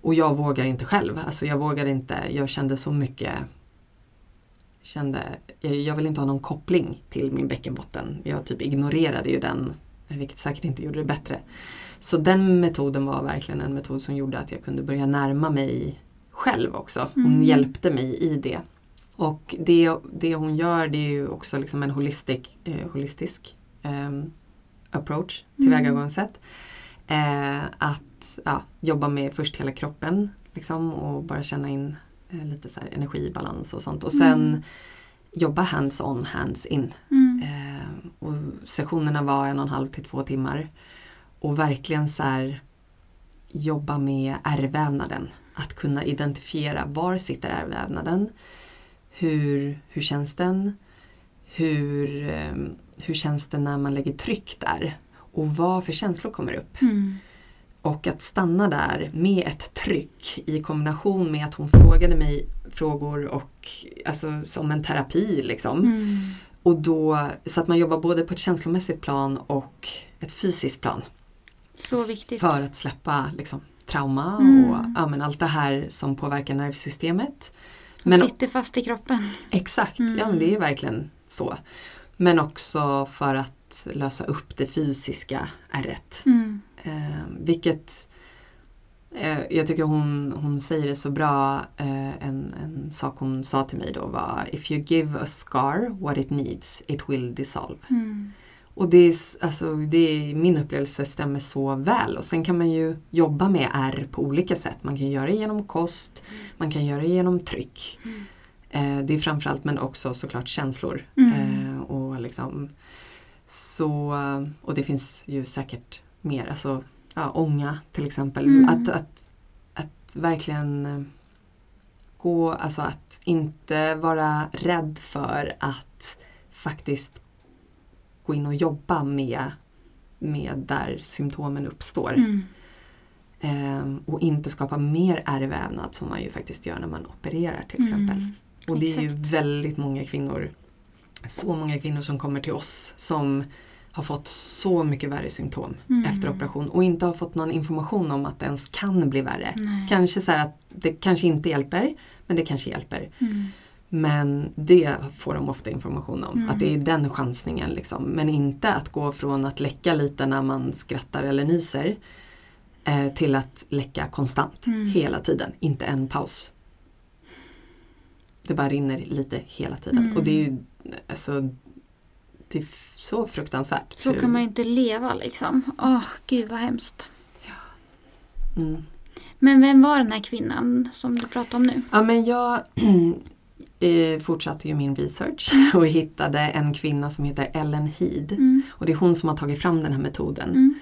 Och jag vågar inte själv. Alltså jag vågar inte. Jag kände så mycket kände, jag, jag vill inte ha någon koppling till min bäckenbotten. Jag typ ignorerade ju den, vilket säkert inte gjorde det bättre. Så den metoden var verkligen en metod som gjorde att jag kunde börja närma mig själv också. Hon Mm. hjälpte mig i det. Och det, det hon gör det är ju också liksom en holistic, eh, holistisk ehm, approach, tillvägagångssätt. Eh, att ja, jobba med först hela kroppen liksom, och bara känna in eh, lite så energibalans och sånt. Och sen Mm. jobba hands-on, hands-in. Mm. Eh, och sessionerna var en och en halv till två timmar. Och verkligen så här jobba med ärrvävnaden. Att kunna identifiera var sitter ärrvävnaden? Hur, hur känns den? Hur, eh, hur känns det när man lägger tryck där? Och vad för känslor kommer upp? Mm. Och att stanna där med ett tryck i kombination med att hon frågade mig frågor och alltså som en terapi liksom. Mm. Och då, så att man jobbar både på ett känslomässigt plan och ett fysiskt plan. Så viktigt. För att släppa liksom, trauma Mm. och ja, men allt det här som påverkar nervsystemet. Men sitter fast i kroppen. exakt, Mm. ja men det är verkligen så. Men också för att lösa upp det fysiska ärret. Mm. Eh, vilket eh, jag tycker hon, hon säger det så bra. Eh, en, en sak hon sa till mig då var If you give a scar what it needs it will dissolve. Mm. Och det är, alltså, det är, min upplevelse stämmer så väl. Och sen kan man ju jobba med ärr på olika sätt. Man kan göra det genom kost, man kan göra det genom tryck. Eh, det är framförallt men också såklart känslor. Mm. Eh, och, liksom, så, och det finns ju säkert mer. Alltså, ja, ånga till exempel. Mm. Att, att, att verkligen eh, gå, alltså att inte vara rädd för att faktiskt gå in och jobba med, med där symptomen uppstår. Mm. Ehm, och inte skapa mer ärrvävnad som man ju faktiskt gör när man opererar till exempel. Mm. Och det är ju Exakt. väldigt många kvinnor, så många kvinnor som kommer till oss som har fått så mycket värre symptom Mm. efter operation och inte har fått någon information om att det ens kan bli värre. Nej. Kanske så här att det kanske inte hjälper, men det kanske hjälper. Mm. Men det får de ofta information om, Mm. att det är den chansningen. Liksom. Men inte att gå från att läcka lite när man skrattar eller nyser eh, till att läcka konstant Mm. hela tiden, inte en paus. Det bara rinner lite hela tiden Mm. och det är ju alltså, det är så fruktansvärt. Så kan man ju inte leva liksom. Åh, gud vad hemskt. mm. Men vem var den här kvinnan som du pratar om nu? Ja men jag *clears throat* eh, fortsatte ju min research och hittade en kvinna som heter Ellen Heed. Mm. Och det är hon som har tagit fram den här metoden. Mm.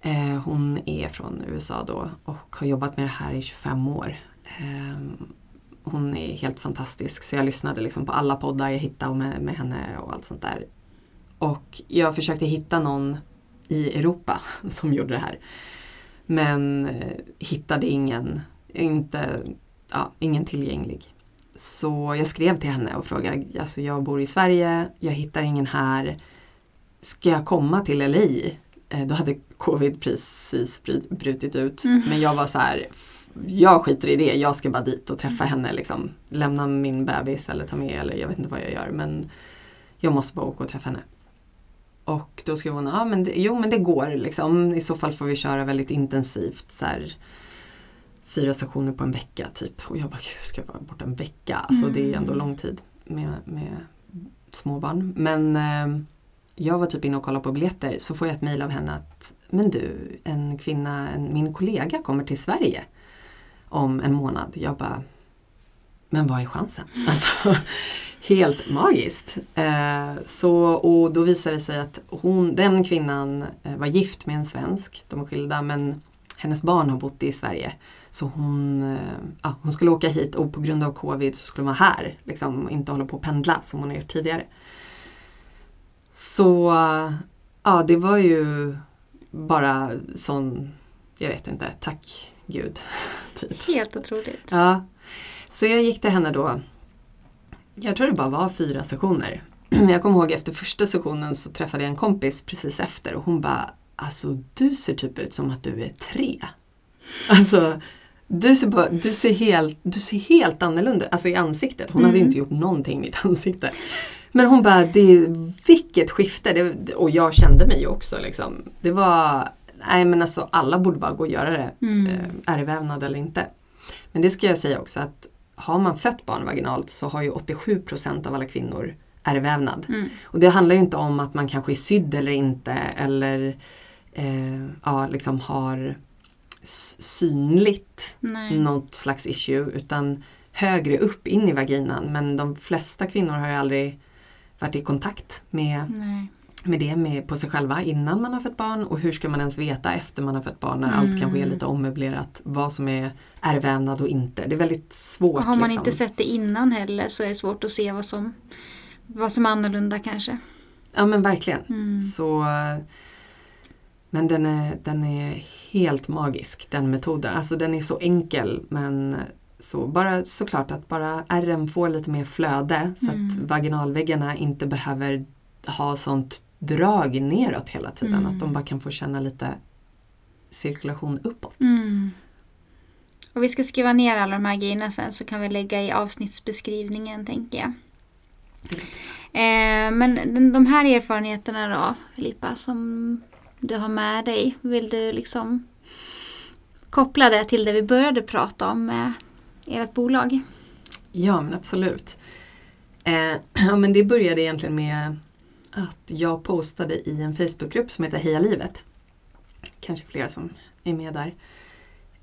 Eh, hon är från USA då och har jobbat med det här i 25 år. Eh, hon är helt fantastisk så jag lyssnade liksom på alla poddar jag hittade med, med henne och allt sånt där. Och jag försökte hitta någon i Europa *laughs* som gjorde det här. Men eh, hittade ingen, inte, ja, ingen tillgänglig. Så jag skrev till henne och frågade, alltså jag bor i Sverige, jag hittar ingen här. Ska jag komma till LA? Eh, Då hade covid precis brutit ut. Mm. Men jag var så här, jag skiter i det, jag ska bara dit och träffa henne. Liksom. Lämna min bebis eller ta med eller jag vet inte vad jag gör. Men jag måste bara åka och träffa henne. Och då skrev hon, ja men det, jo men det går liksom. I så fall får vi köra väldigt intensivt. Så här, fyra sessioner på en vecka typ. Och jag bara, gud ska jag vara borta en vecka? Alltså det är ändå Mm. lång tid med, med småbarn. Men eh, jag var typ inne och kollade på biljetter så får jag ett mejl av henne att Men du, en kvinna, en, min kollega kommer till Sverige om en månad. Jag bara Men vad är chansen? *laughs* Alltså, helt magiskt. Eh, så, och då visade det sig att hon, den kvinnan eh, var gift med en svensk. De var skilda men hennes barn har bott i Sverige. Så hon, eh, ja, hon skulle åka hit och på grund av covid så skulle hon vara här. Liksom, och inte hålla på och pendla som hon har gjort tidigare. Så ja, det var ju bara sån, jag vet inte, tack gud. *laughs* Typ. Helt otroligt. Ja. Så jag gick till henne då. Jag tror det bara var fyra sessioner. *clears throat* Jag kommer ihåg efter första sessionen så träffade jag en kompis precis efter och hon bara Alltså du ser typ ut som att du är tre. Alltså du ser, bara, du ser, helt, du ser helt annorlunda alltså i ansiktet. Hon hade Mm. inte gjort någonting i mitt *laughs* ansikte. Men hon bara, det, vilket skifte! Det, och jag kände mig ju också liksom. Det var, nej men alltså alla borde bara gå och göra det. Mm. Eh, ärrvävnad eller inte. Men det ska jag säga också att har man fött barn vaginalt så har ju 87% av alla kvinnor ärrvävnad. Mm. Och det handlar ju inte om att man kanske är sydd eller inte eller eh, ja, liksom har synligt Nej. något slags issue utan högre upp in i vaginan. Men de flesta kvinnor har ju aldrig varit i kontakt med, Nej. Med det med, på sig själva innan man har fött barn och hur ska man ens veta efter man har fött barn när allt Mm. kanske är lite ommöblerat vad som är ärrvävnad och inte. Det är väldigt svårt. Och har man liksom. inte sett det innan heller så är det svårt att se vad som, vad som är annorlunda kanske. Ja men verkligen. Mm. Så, men den är, den är helt magisk den metoden. Alltså den är så enkel men så bara såklart att bara ärren får lite mer flöde så Mm. att vaginalväggarna inte behöver ha sånt drag neråt hela tiden. Mm. Att de bara kan få känna lite cirkulation uppåt. Mm. Och vi ska skriva ner alla de här grejerna sen så kan vi lägga i avsnittsbeskrivningen tänker jag. Eh, men de här erfarenheterna då Filippa som du har med dig. Vill du liksom koppla det till det vi började prata om med ert bolag? Ja men absolut. Eh, *clears throat* ja, men det började egentligen med att jag postade i en Facebookgrupp som heter Heja livet. Kanske flera som är med där.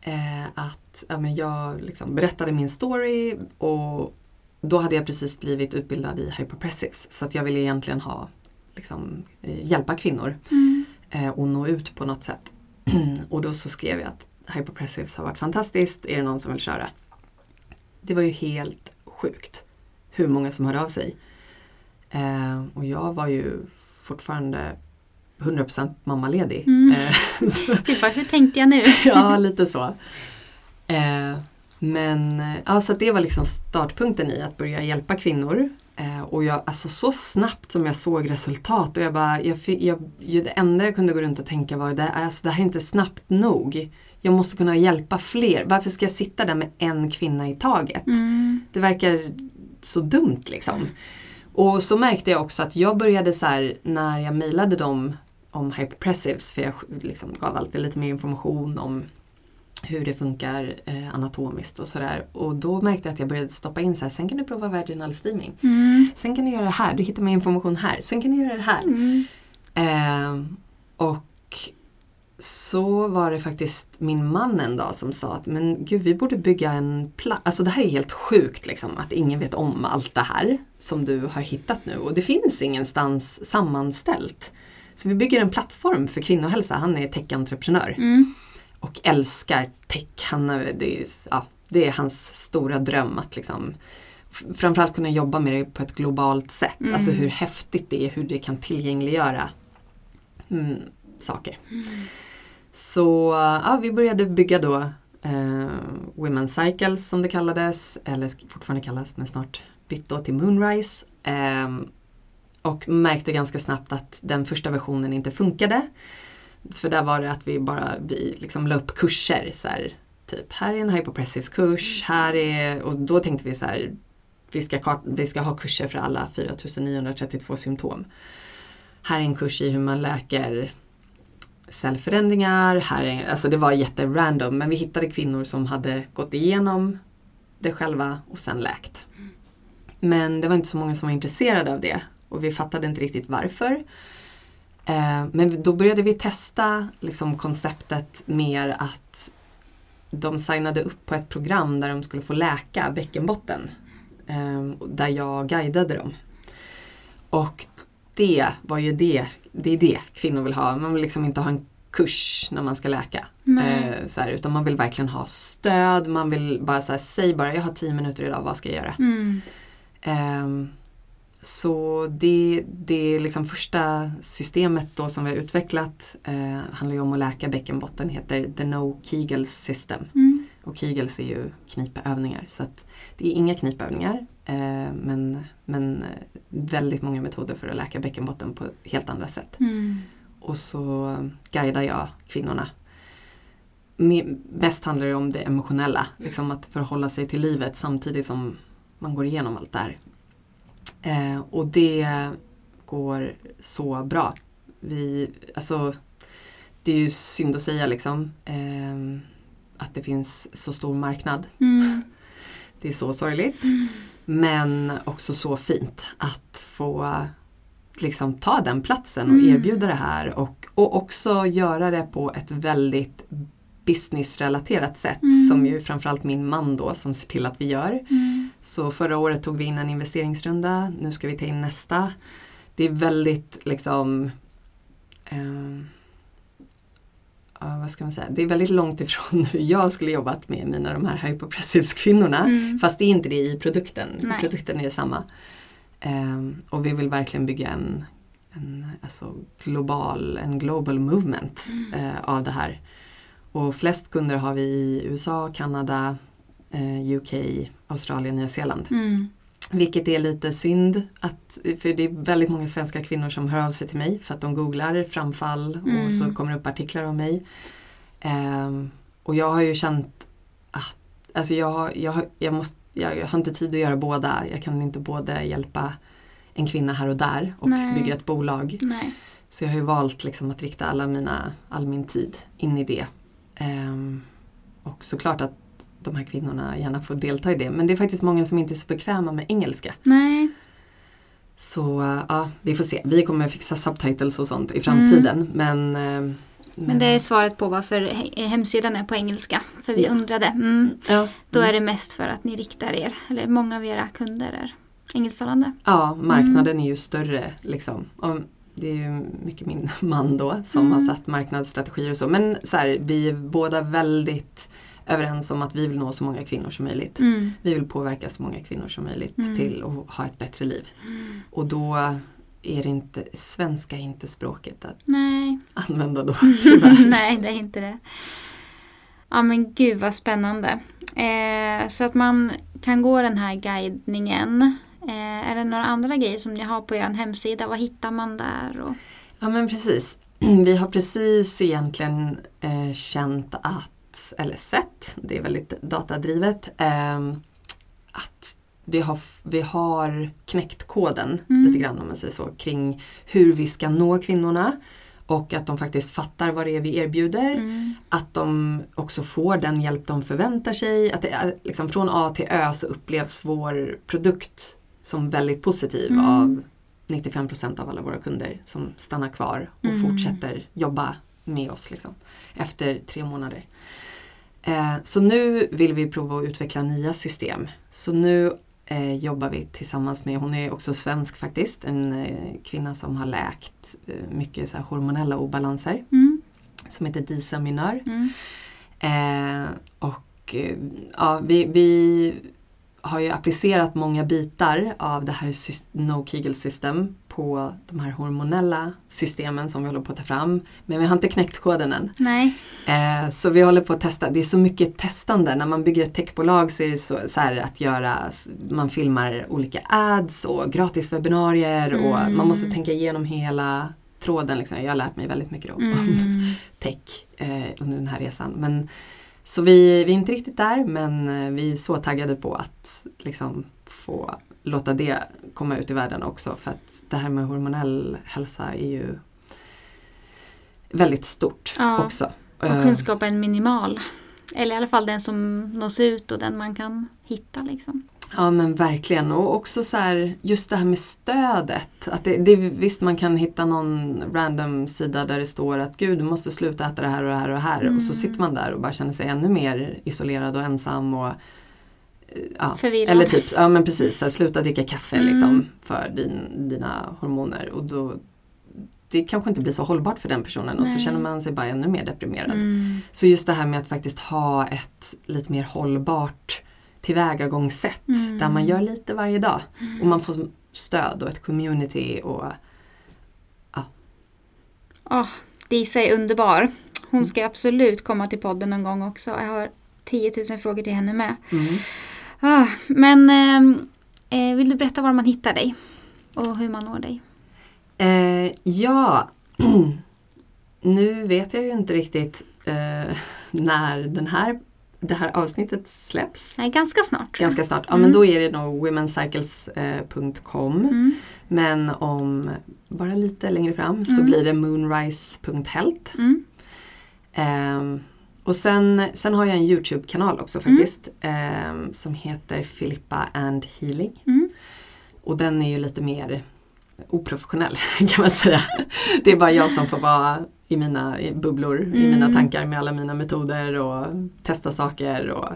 Eh, att ja, men jag liksom berättade min story och då hade jag precis blivit utbildad i hyperpressives så att jag ville egentligen ha, liksom, eh, hjälpa kvinnor Mm. eh, och nå ut på något sätt. *clears throat* och då så skrev jag att hyperpressives har varit fantastiskt, är det någon som vill köra? Det var ju helt sjukt hur många som hörde av sig. Eh, och jag var ju fortfarande 100% mammaledig. Mm. Eh, *laughs* Filippa, hur tänkte jag nu? *laughs* ja, lite så. Eh, men ja, så att det var liksom startpunkten i att börja hjälpa kvinnor Eh, och jag, alltså så snabbt som jag såg resultat och jag bara, jag fick, jag, det enda jag kunde gå runt och tänka var det, alltså, det här är inte snabbt nog. Jag måste kunna hjälpa fler. Varför ska jag sitta där med en kvinna i taget? Mm. Det verkar så dumt liksom. Och så märkte jag också att jag började så här när jag mejlade dem om hyperpressives, för jag liksom gav alltid lite mer information om hur det funkar eh, anatomiskt och sådär. Och då märkte jag att jag började stoppa in så här, sen kan du prova vaginal steaming. Mm. Sen kan du göra det här, du hittar mer information här. Sen kan du göra det här. Mm. Eh, och så var det faktiskt min man en dag som sa att men gud vi borde bygga en plats. Alltså det här är helt sjukt liksom att ingen vet om allt det här som du har hittat nu och det finns ingenstans sammanställt. Så vi bygger en plattform för kvinnohälsa. Han är techentreprenör Mm. och älskar tech. Han, är- det, är, ja, det är hans stora dröm att liksom framförallt kunna jobba med det på ett globalt sätt. Mm. Alltså hur häftigt det är, hur det kan tillgängliggöra mm, saker. Så ja, vi började bygga då eh, Women's Cycles som det kallades, eller fortfarande kallas men snart bytt då till Moonrise. Eh, och märkte ganska snabbt att den första versionen inte funkade. För där var det att vi bara vi liksom la upp kurser. Så här, typ, här är en hypopressives kurs, här är, och då tänkte vi så här, vi ska, kart- vi ska ha kurser för alla 4932 symptom. Här är en kurs i hur man läker cellförändringar. Här är, alltså det var jätterandom men vi hittade kvinnor som hade gått igenom det själva och sen läkt. Men det var inte så många som var intresserade av det och vi fattade inte riktigt varför. Eh, men då började vi testa liksom, konceptet mer att de signade upp på ett program där de skulle få läka bäckenbotten. Eh, där jag guidade dem. Och det var ju det, det är det kvinnor vill ha. Man vill liksom inte ha en kurs när man ska läka. Eh, så här, utan man vill verkligen ha stöd, man vill bara säga, säg bara jag har tio minuter idag, vad ska jag göra? Mm. Ehm, så det, det liksom första systemet då som vi har utvecklat eh, handlar ju om att läka bäckenbotten, heter The No Kegels System. Mm. Och Kegels är ju knipövningar så att det är inga knipövningar eh, men, men eh, väldigt många metoder för att läka bäckenbotten på helt andra sätt. Mm. Och så guidar jag kvinnorna. Me- Mest handlar det om det emotionella, liksom att förhålla sig till livet samtidigt som man går igenom allt det här. Eh, och det går så bra. Vi, alltså, det är ju synd att säga liksom eh, att det finns så stor marknad. Mm. Det är så sorgligt. Men också så fint att få liksom ta den platsen och Mm. erbjuda det här och, och också göra det på ett väldigt businessrelaterat sätt Mm. som ju framförallt min man då som ser till att vi gör. Mm. Så förra året tog vi in en investeringsrunda, nu ska vi ta in nästa. Det är väldigt liksom eh, ja, vad ska man säga? Det är väldigt långt ifrån *laughs* hur jag skulle jobbat med mina de här hypopressives kvinnorna. Mm. Fast det är inte det i produkten. Nej. I produkten är det samma. Ehm, och vi vill verkligen bygga en, en alltså global, en global movement eh, av det här. Och flest kunder har vi i USA, Kanada, eh, UK, Australien, Nya Zeeland. Mm. Vilket är lite synd, att, för det är väldigt många svenska kvinnor som hör av sig till mig för att de googlar framfall Mm. och så kommer det upp artiklar om mig. Ehm, och jag har ju känt att alltså jag, jag, jag, måste, jag, jag har inte tid att göra båda. Jag kan inte både hjälpa en kvinna här och där och Nej. bygga ett bolag. Nej. Så jag har ju valt liksom att rikta alla mina, all min tid in i det. Ehm, och såklart att de här kvinnorna gärna får delta i det. Men det är faktiskt många som inte är så bekväma med engelska. Nej. Så äh, ja, vi får se. Vi kommer fixa subtitles och sånt i framtiden. Men, äh, Men det är svaret på varför he- hemsidan är på engelska. För vi Ja. undrade. Mm. ja, Då mm. är det mest för att ni riktar er, eller många av era kunder är engelsktalande. ja, marknaden är ju större. Liksom. Och det är ju mycket min *laughs* man då som Mm. har satt marknadsstrategier och så. Men så här, vi är båda väldigt överens om att vi vill nå så många kvinnor som möjligt. Mm. Vi vill påverka så många kvinnor som möjligt Mm. till att ha ett bättre liv. Och då är det inte, svenska är inte språket att Nej. använda då *laughs* tyvärr. Nej, det är inte det. Ja men gud vad spännande. Eh, så att man kan gå den här guidningen Eh, är det några andra grejer som ni har på er hemsida? Vad hittar man där? Och... Ja men precis. *clears throat* Vi har precis egentligen eh, känt att, eller sett, det är väldigt datadrivet, eh, att vi har, vi har knäckt koden Mm. lite grann om man säger så kring hur vi ska nå kvinnorna och att de faktiskt fattar vad det är vi erbjuder. Mm. Att de också får den hjälp de förväntar sig. Att det är, liksom, från A till Ö så upplevs vår produkt som väldigt positiv Mm. av 95% av alla våra kunder som stannar kvar och Mm. fortsätter jobba med oss liksom, efter tre månader. Eh, så nu vill vi prova att utveckla nya system. Så nu eh, jobbar vi tillsammans med, hon är också svensk faktiskt, en eh, kvinna som har läkt mycket så hormonella obalanser Mm. som heter Disa Minör. Mm. Eh, och ja, vi, vi har ju applicerat många bitar av det här No Kegel System på de här hormonella systemen som vi håller på att ta fram. Men vi har inte knäckt koden än. Nej. Eh, så vi håller på att testa. Det är så mycket testande. När man bygger ett techbolag så är det så, så här att göra, man filmar olika ads och gratis webbinarier och Mm. man måste tänka igenom hela tråden. Liksom. Jag har lärt mig väldigt mycket om, om Mm. *laughs* tech eh, under den här resan. Men, så vi, vi är inte riktigt där men eh, vi är så taggade på att liksom, få låta det komma ut i världen också för att det här med hormonell hälsa är ju väldigt stort Ja. också. Och Eh, kunskapen minimal. Eller i alla fall den som nås ut och den man kan hitta. Liksom. Ja men verkligen och också så här, just det här med stödet. Att det, det, visst man kan hitta någon random sida där det står att gud du måste sluta äta det här och det här och det här och så Mm. sitter man där och bara känner sig ännu mer isolerad och ensam och ja. Förvirrad. Eller typ, ja men precis, här, sluta dricka kaffe Mm. liksom för din, dina hormoner och då det kanske inte blir så hållbart för den personen och så Nej. känner man sig bara ännu mer deprimerad. Mm. Så just det här med att faktiskt ha ett lite mer hållbart tillvägagångssätt Mm. där man gör lite varje dag och man får stöd och ett community och Åh, Disa är underbar. Hon ska absolut komma till podden någon gång också. Jag har 10 000 frågor till henne med. mm. Ah, men ehm, eh, vill du berätta var man hittar dig? Och hur man når dig? eh, Ja, *clears throat* nu vet jag ju inte riktigt eh, *laughs* när den här, det här avsnittet släpps. Nej, ganska snart. Ganska snart. Ja Mm. men då är det nog womencycles.com Mm. men om bara lite längre fram så Mm. blir det moonrise.health Mm. Och sen, sen har jag en Youtube-kanal också faktiskt ehm, som heter Filippa and Healing. Mm. Och den är ju lite mer oprofessionell *laughs* kan man säga. Det är bara jag som får vara i mina i bubblor, i Mm. mina tankar med alla mina metoder och testa saker och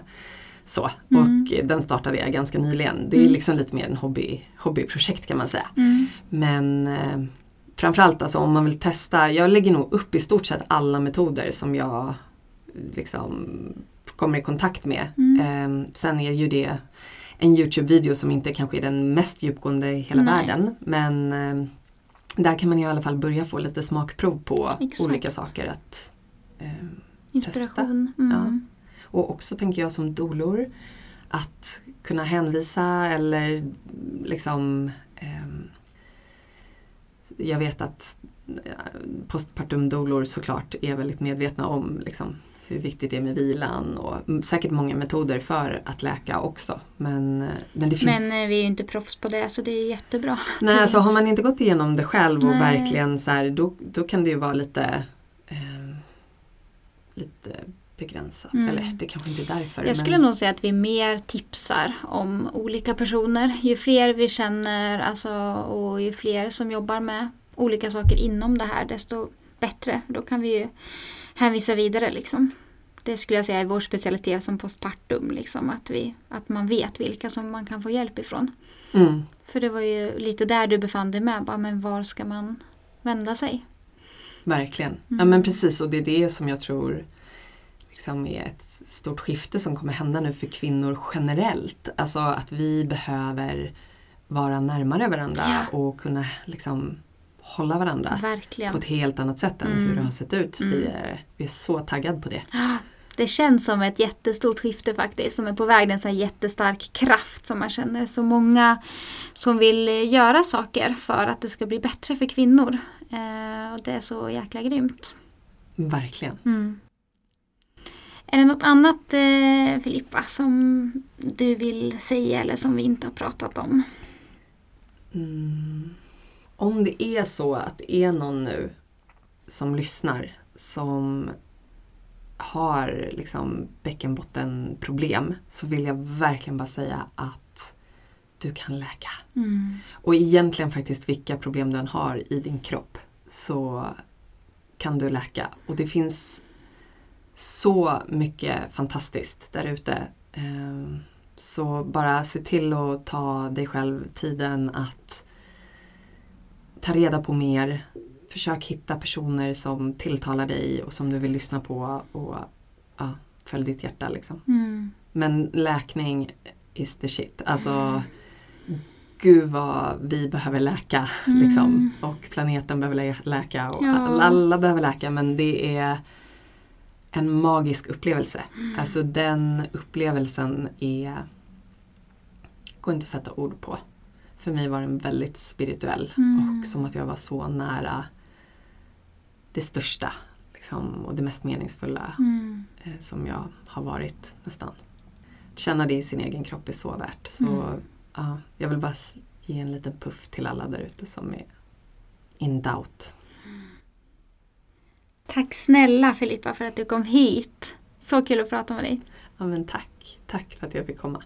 så. Mm. Och den startade jag ganska nyligen. Det är Mm. liksom lite mer en hobby, hobbyprojekt kan man säga. Mm. Men eh, framförallt alltså om man vill testa, jag lägger nog upp i stort sett alla metoder som jag liksom kommer i kontakt med. Mm. Eh, sen är ju det en Youtube-video som inte kanske är den mest djupgående i hela Nej. världen. Men eh, där kan man i alla fall börja få lite smakprov på Exakt. olika saker att eh, Inspiration. Mm. och också tänker jag som dolor att kunna hänvisa eller liksom ehm, Jag vet att eh, postpartum dolor såklart är väldigt medvetna om liksom, hur viktigt det är med vilan och säkert många metoder för att läka också. Men, eh, men det finns... Men eh, vi är ju inte proffs på det så det är jättebra. Nej, det alltså har man inte gått igenom det själv och Nej. verkligen så här, då, då kan det ju vara lite ehm, lite begränsat. Mm. Eller det kanske inte är därför. Jag skulle men... nog säga att vi mer tipsar om olika personer. Ju fler vi känner alltså, och ju fler som jobbar med olika saker inom det här desto bättre. Då kan vi ju hänvisa vidare liksom. Det skulle jag säga är vår specialitet som postpartum. Liksom, att, vi, att man vet vilka som man kan få hjälp ifrån. Mm, För det var ju lite där du befann dig med. Bara, men var ska man vända sig? verkligen. Ja Mm. men precis och det är det som jag tror liksom är ett stort skifte som kommer hända nu för kvinnor generellt. Alltså att vi behöver vara närmare varandra Ja. och kunna liksom hålla varandra Verkligen. på ett helt annat sätt än Mm. hur det har sett ut Mm. tidigare. Vi är så taggade på det. Det känns som ett jättestort skifte faktiskt. Som är på väg. Det är en jättestark kraft som man känner. Så många som vill göra saker för att det ska bli bättre för kvinnor. Eh, och det är så jäkla grymt. Verkligen. Mm. Är det något annat eh, Filippa som du vill säga eller som vi inte har pratat om? Mm. Om det är så att det är någon nu som lyssnar som har liksom bäckenbottenproblem så vill jag verkligen bara säga att du kan läka. Mm. Och egentligen faktiskt vilka problem du än har i din kropp så kan du läka. Och det finns så mycket fantastiskt där ute. Ehm, så bara se till att ta dig själv tiden att ta reda på mer. Försök hitta personer som tilltalar dig och som du vill lyssna på och ja, följ ditt hjärta liksom. Mm. Men läkning is the shit. Alltså Gud vad vi behöver läka. Mm. Liksom. Och planeten behöver lä- läka och Ja. alla, alla behöver läka men det är en magisk upplevelse. Alltså den upplevelsen är går inte att sätta ord på. För mig var den väldigt spirituell Mm. och som att jag var så nära det största liksom, och det mest meningsfulla Mm. eh, som jag har varit nästan. Känna det i sin egen kropp är så värt. Så Mm. ja, jag vill bara ge en liten puff till alla där ute som är in doubt. Tack snälla Filippa för att du kom hit. Så kul att prata med dig. Ja men tack. Tack för att jag fick komma.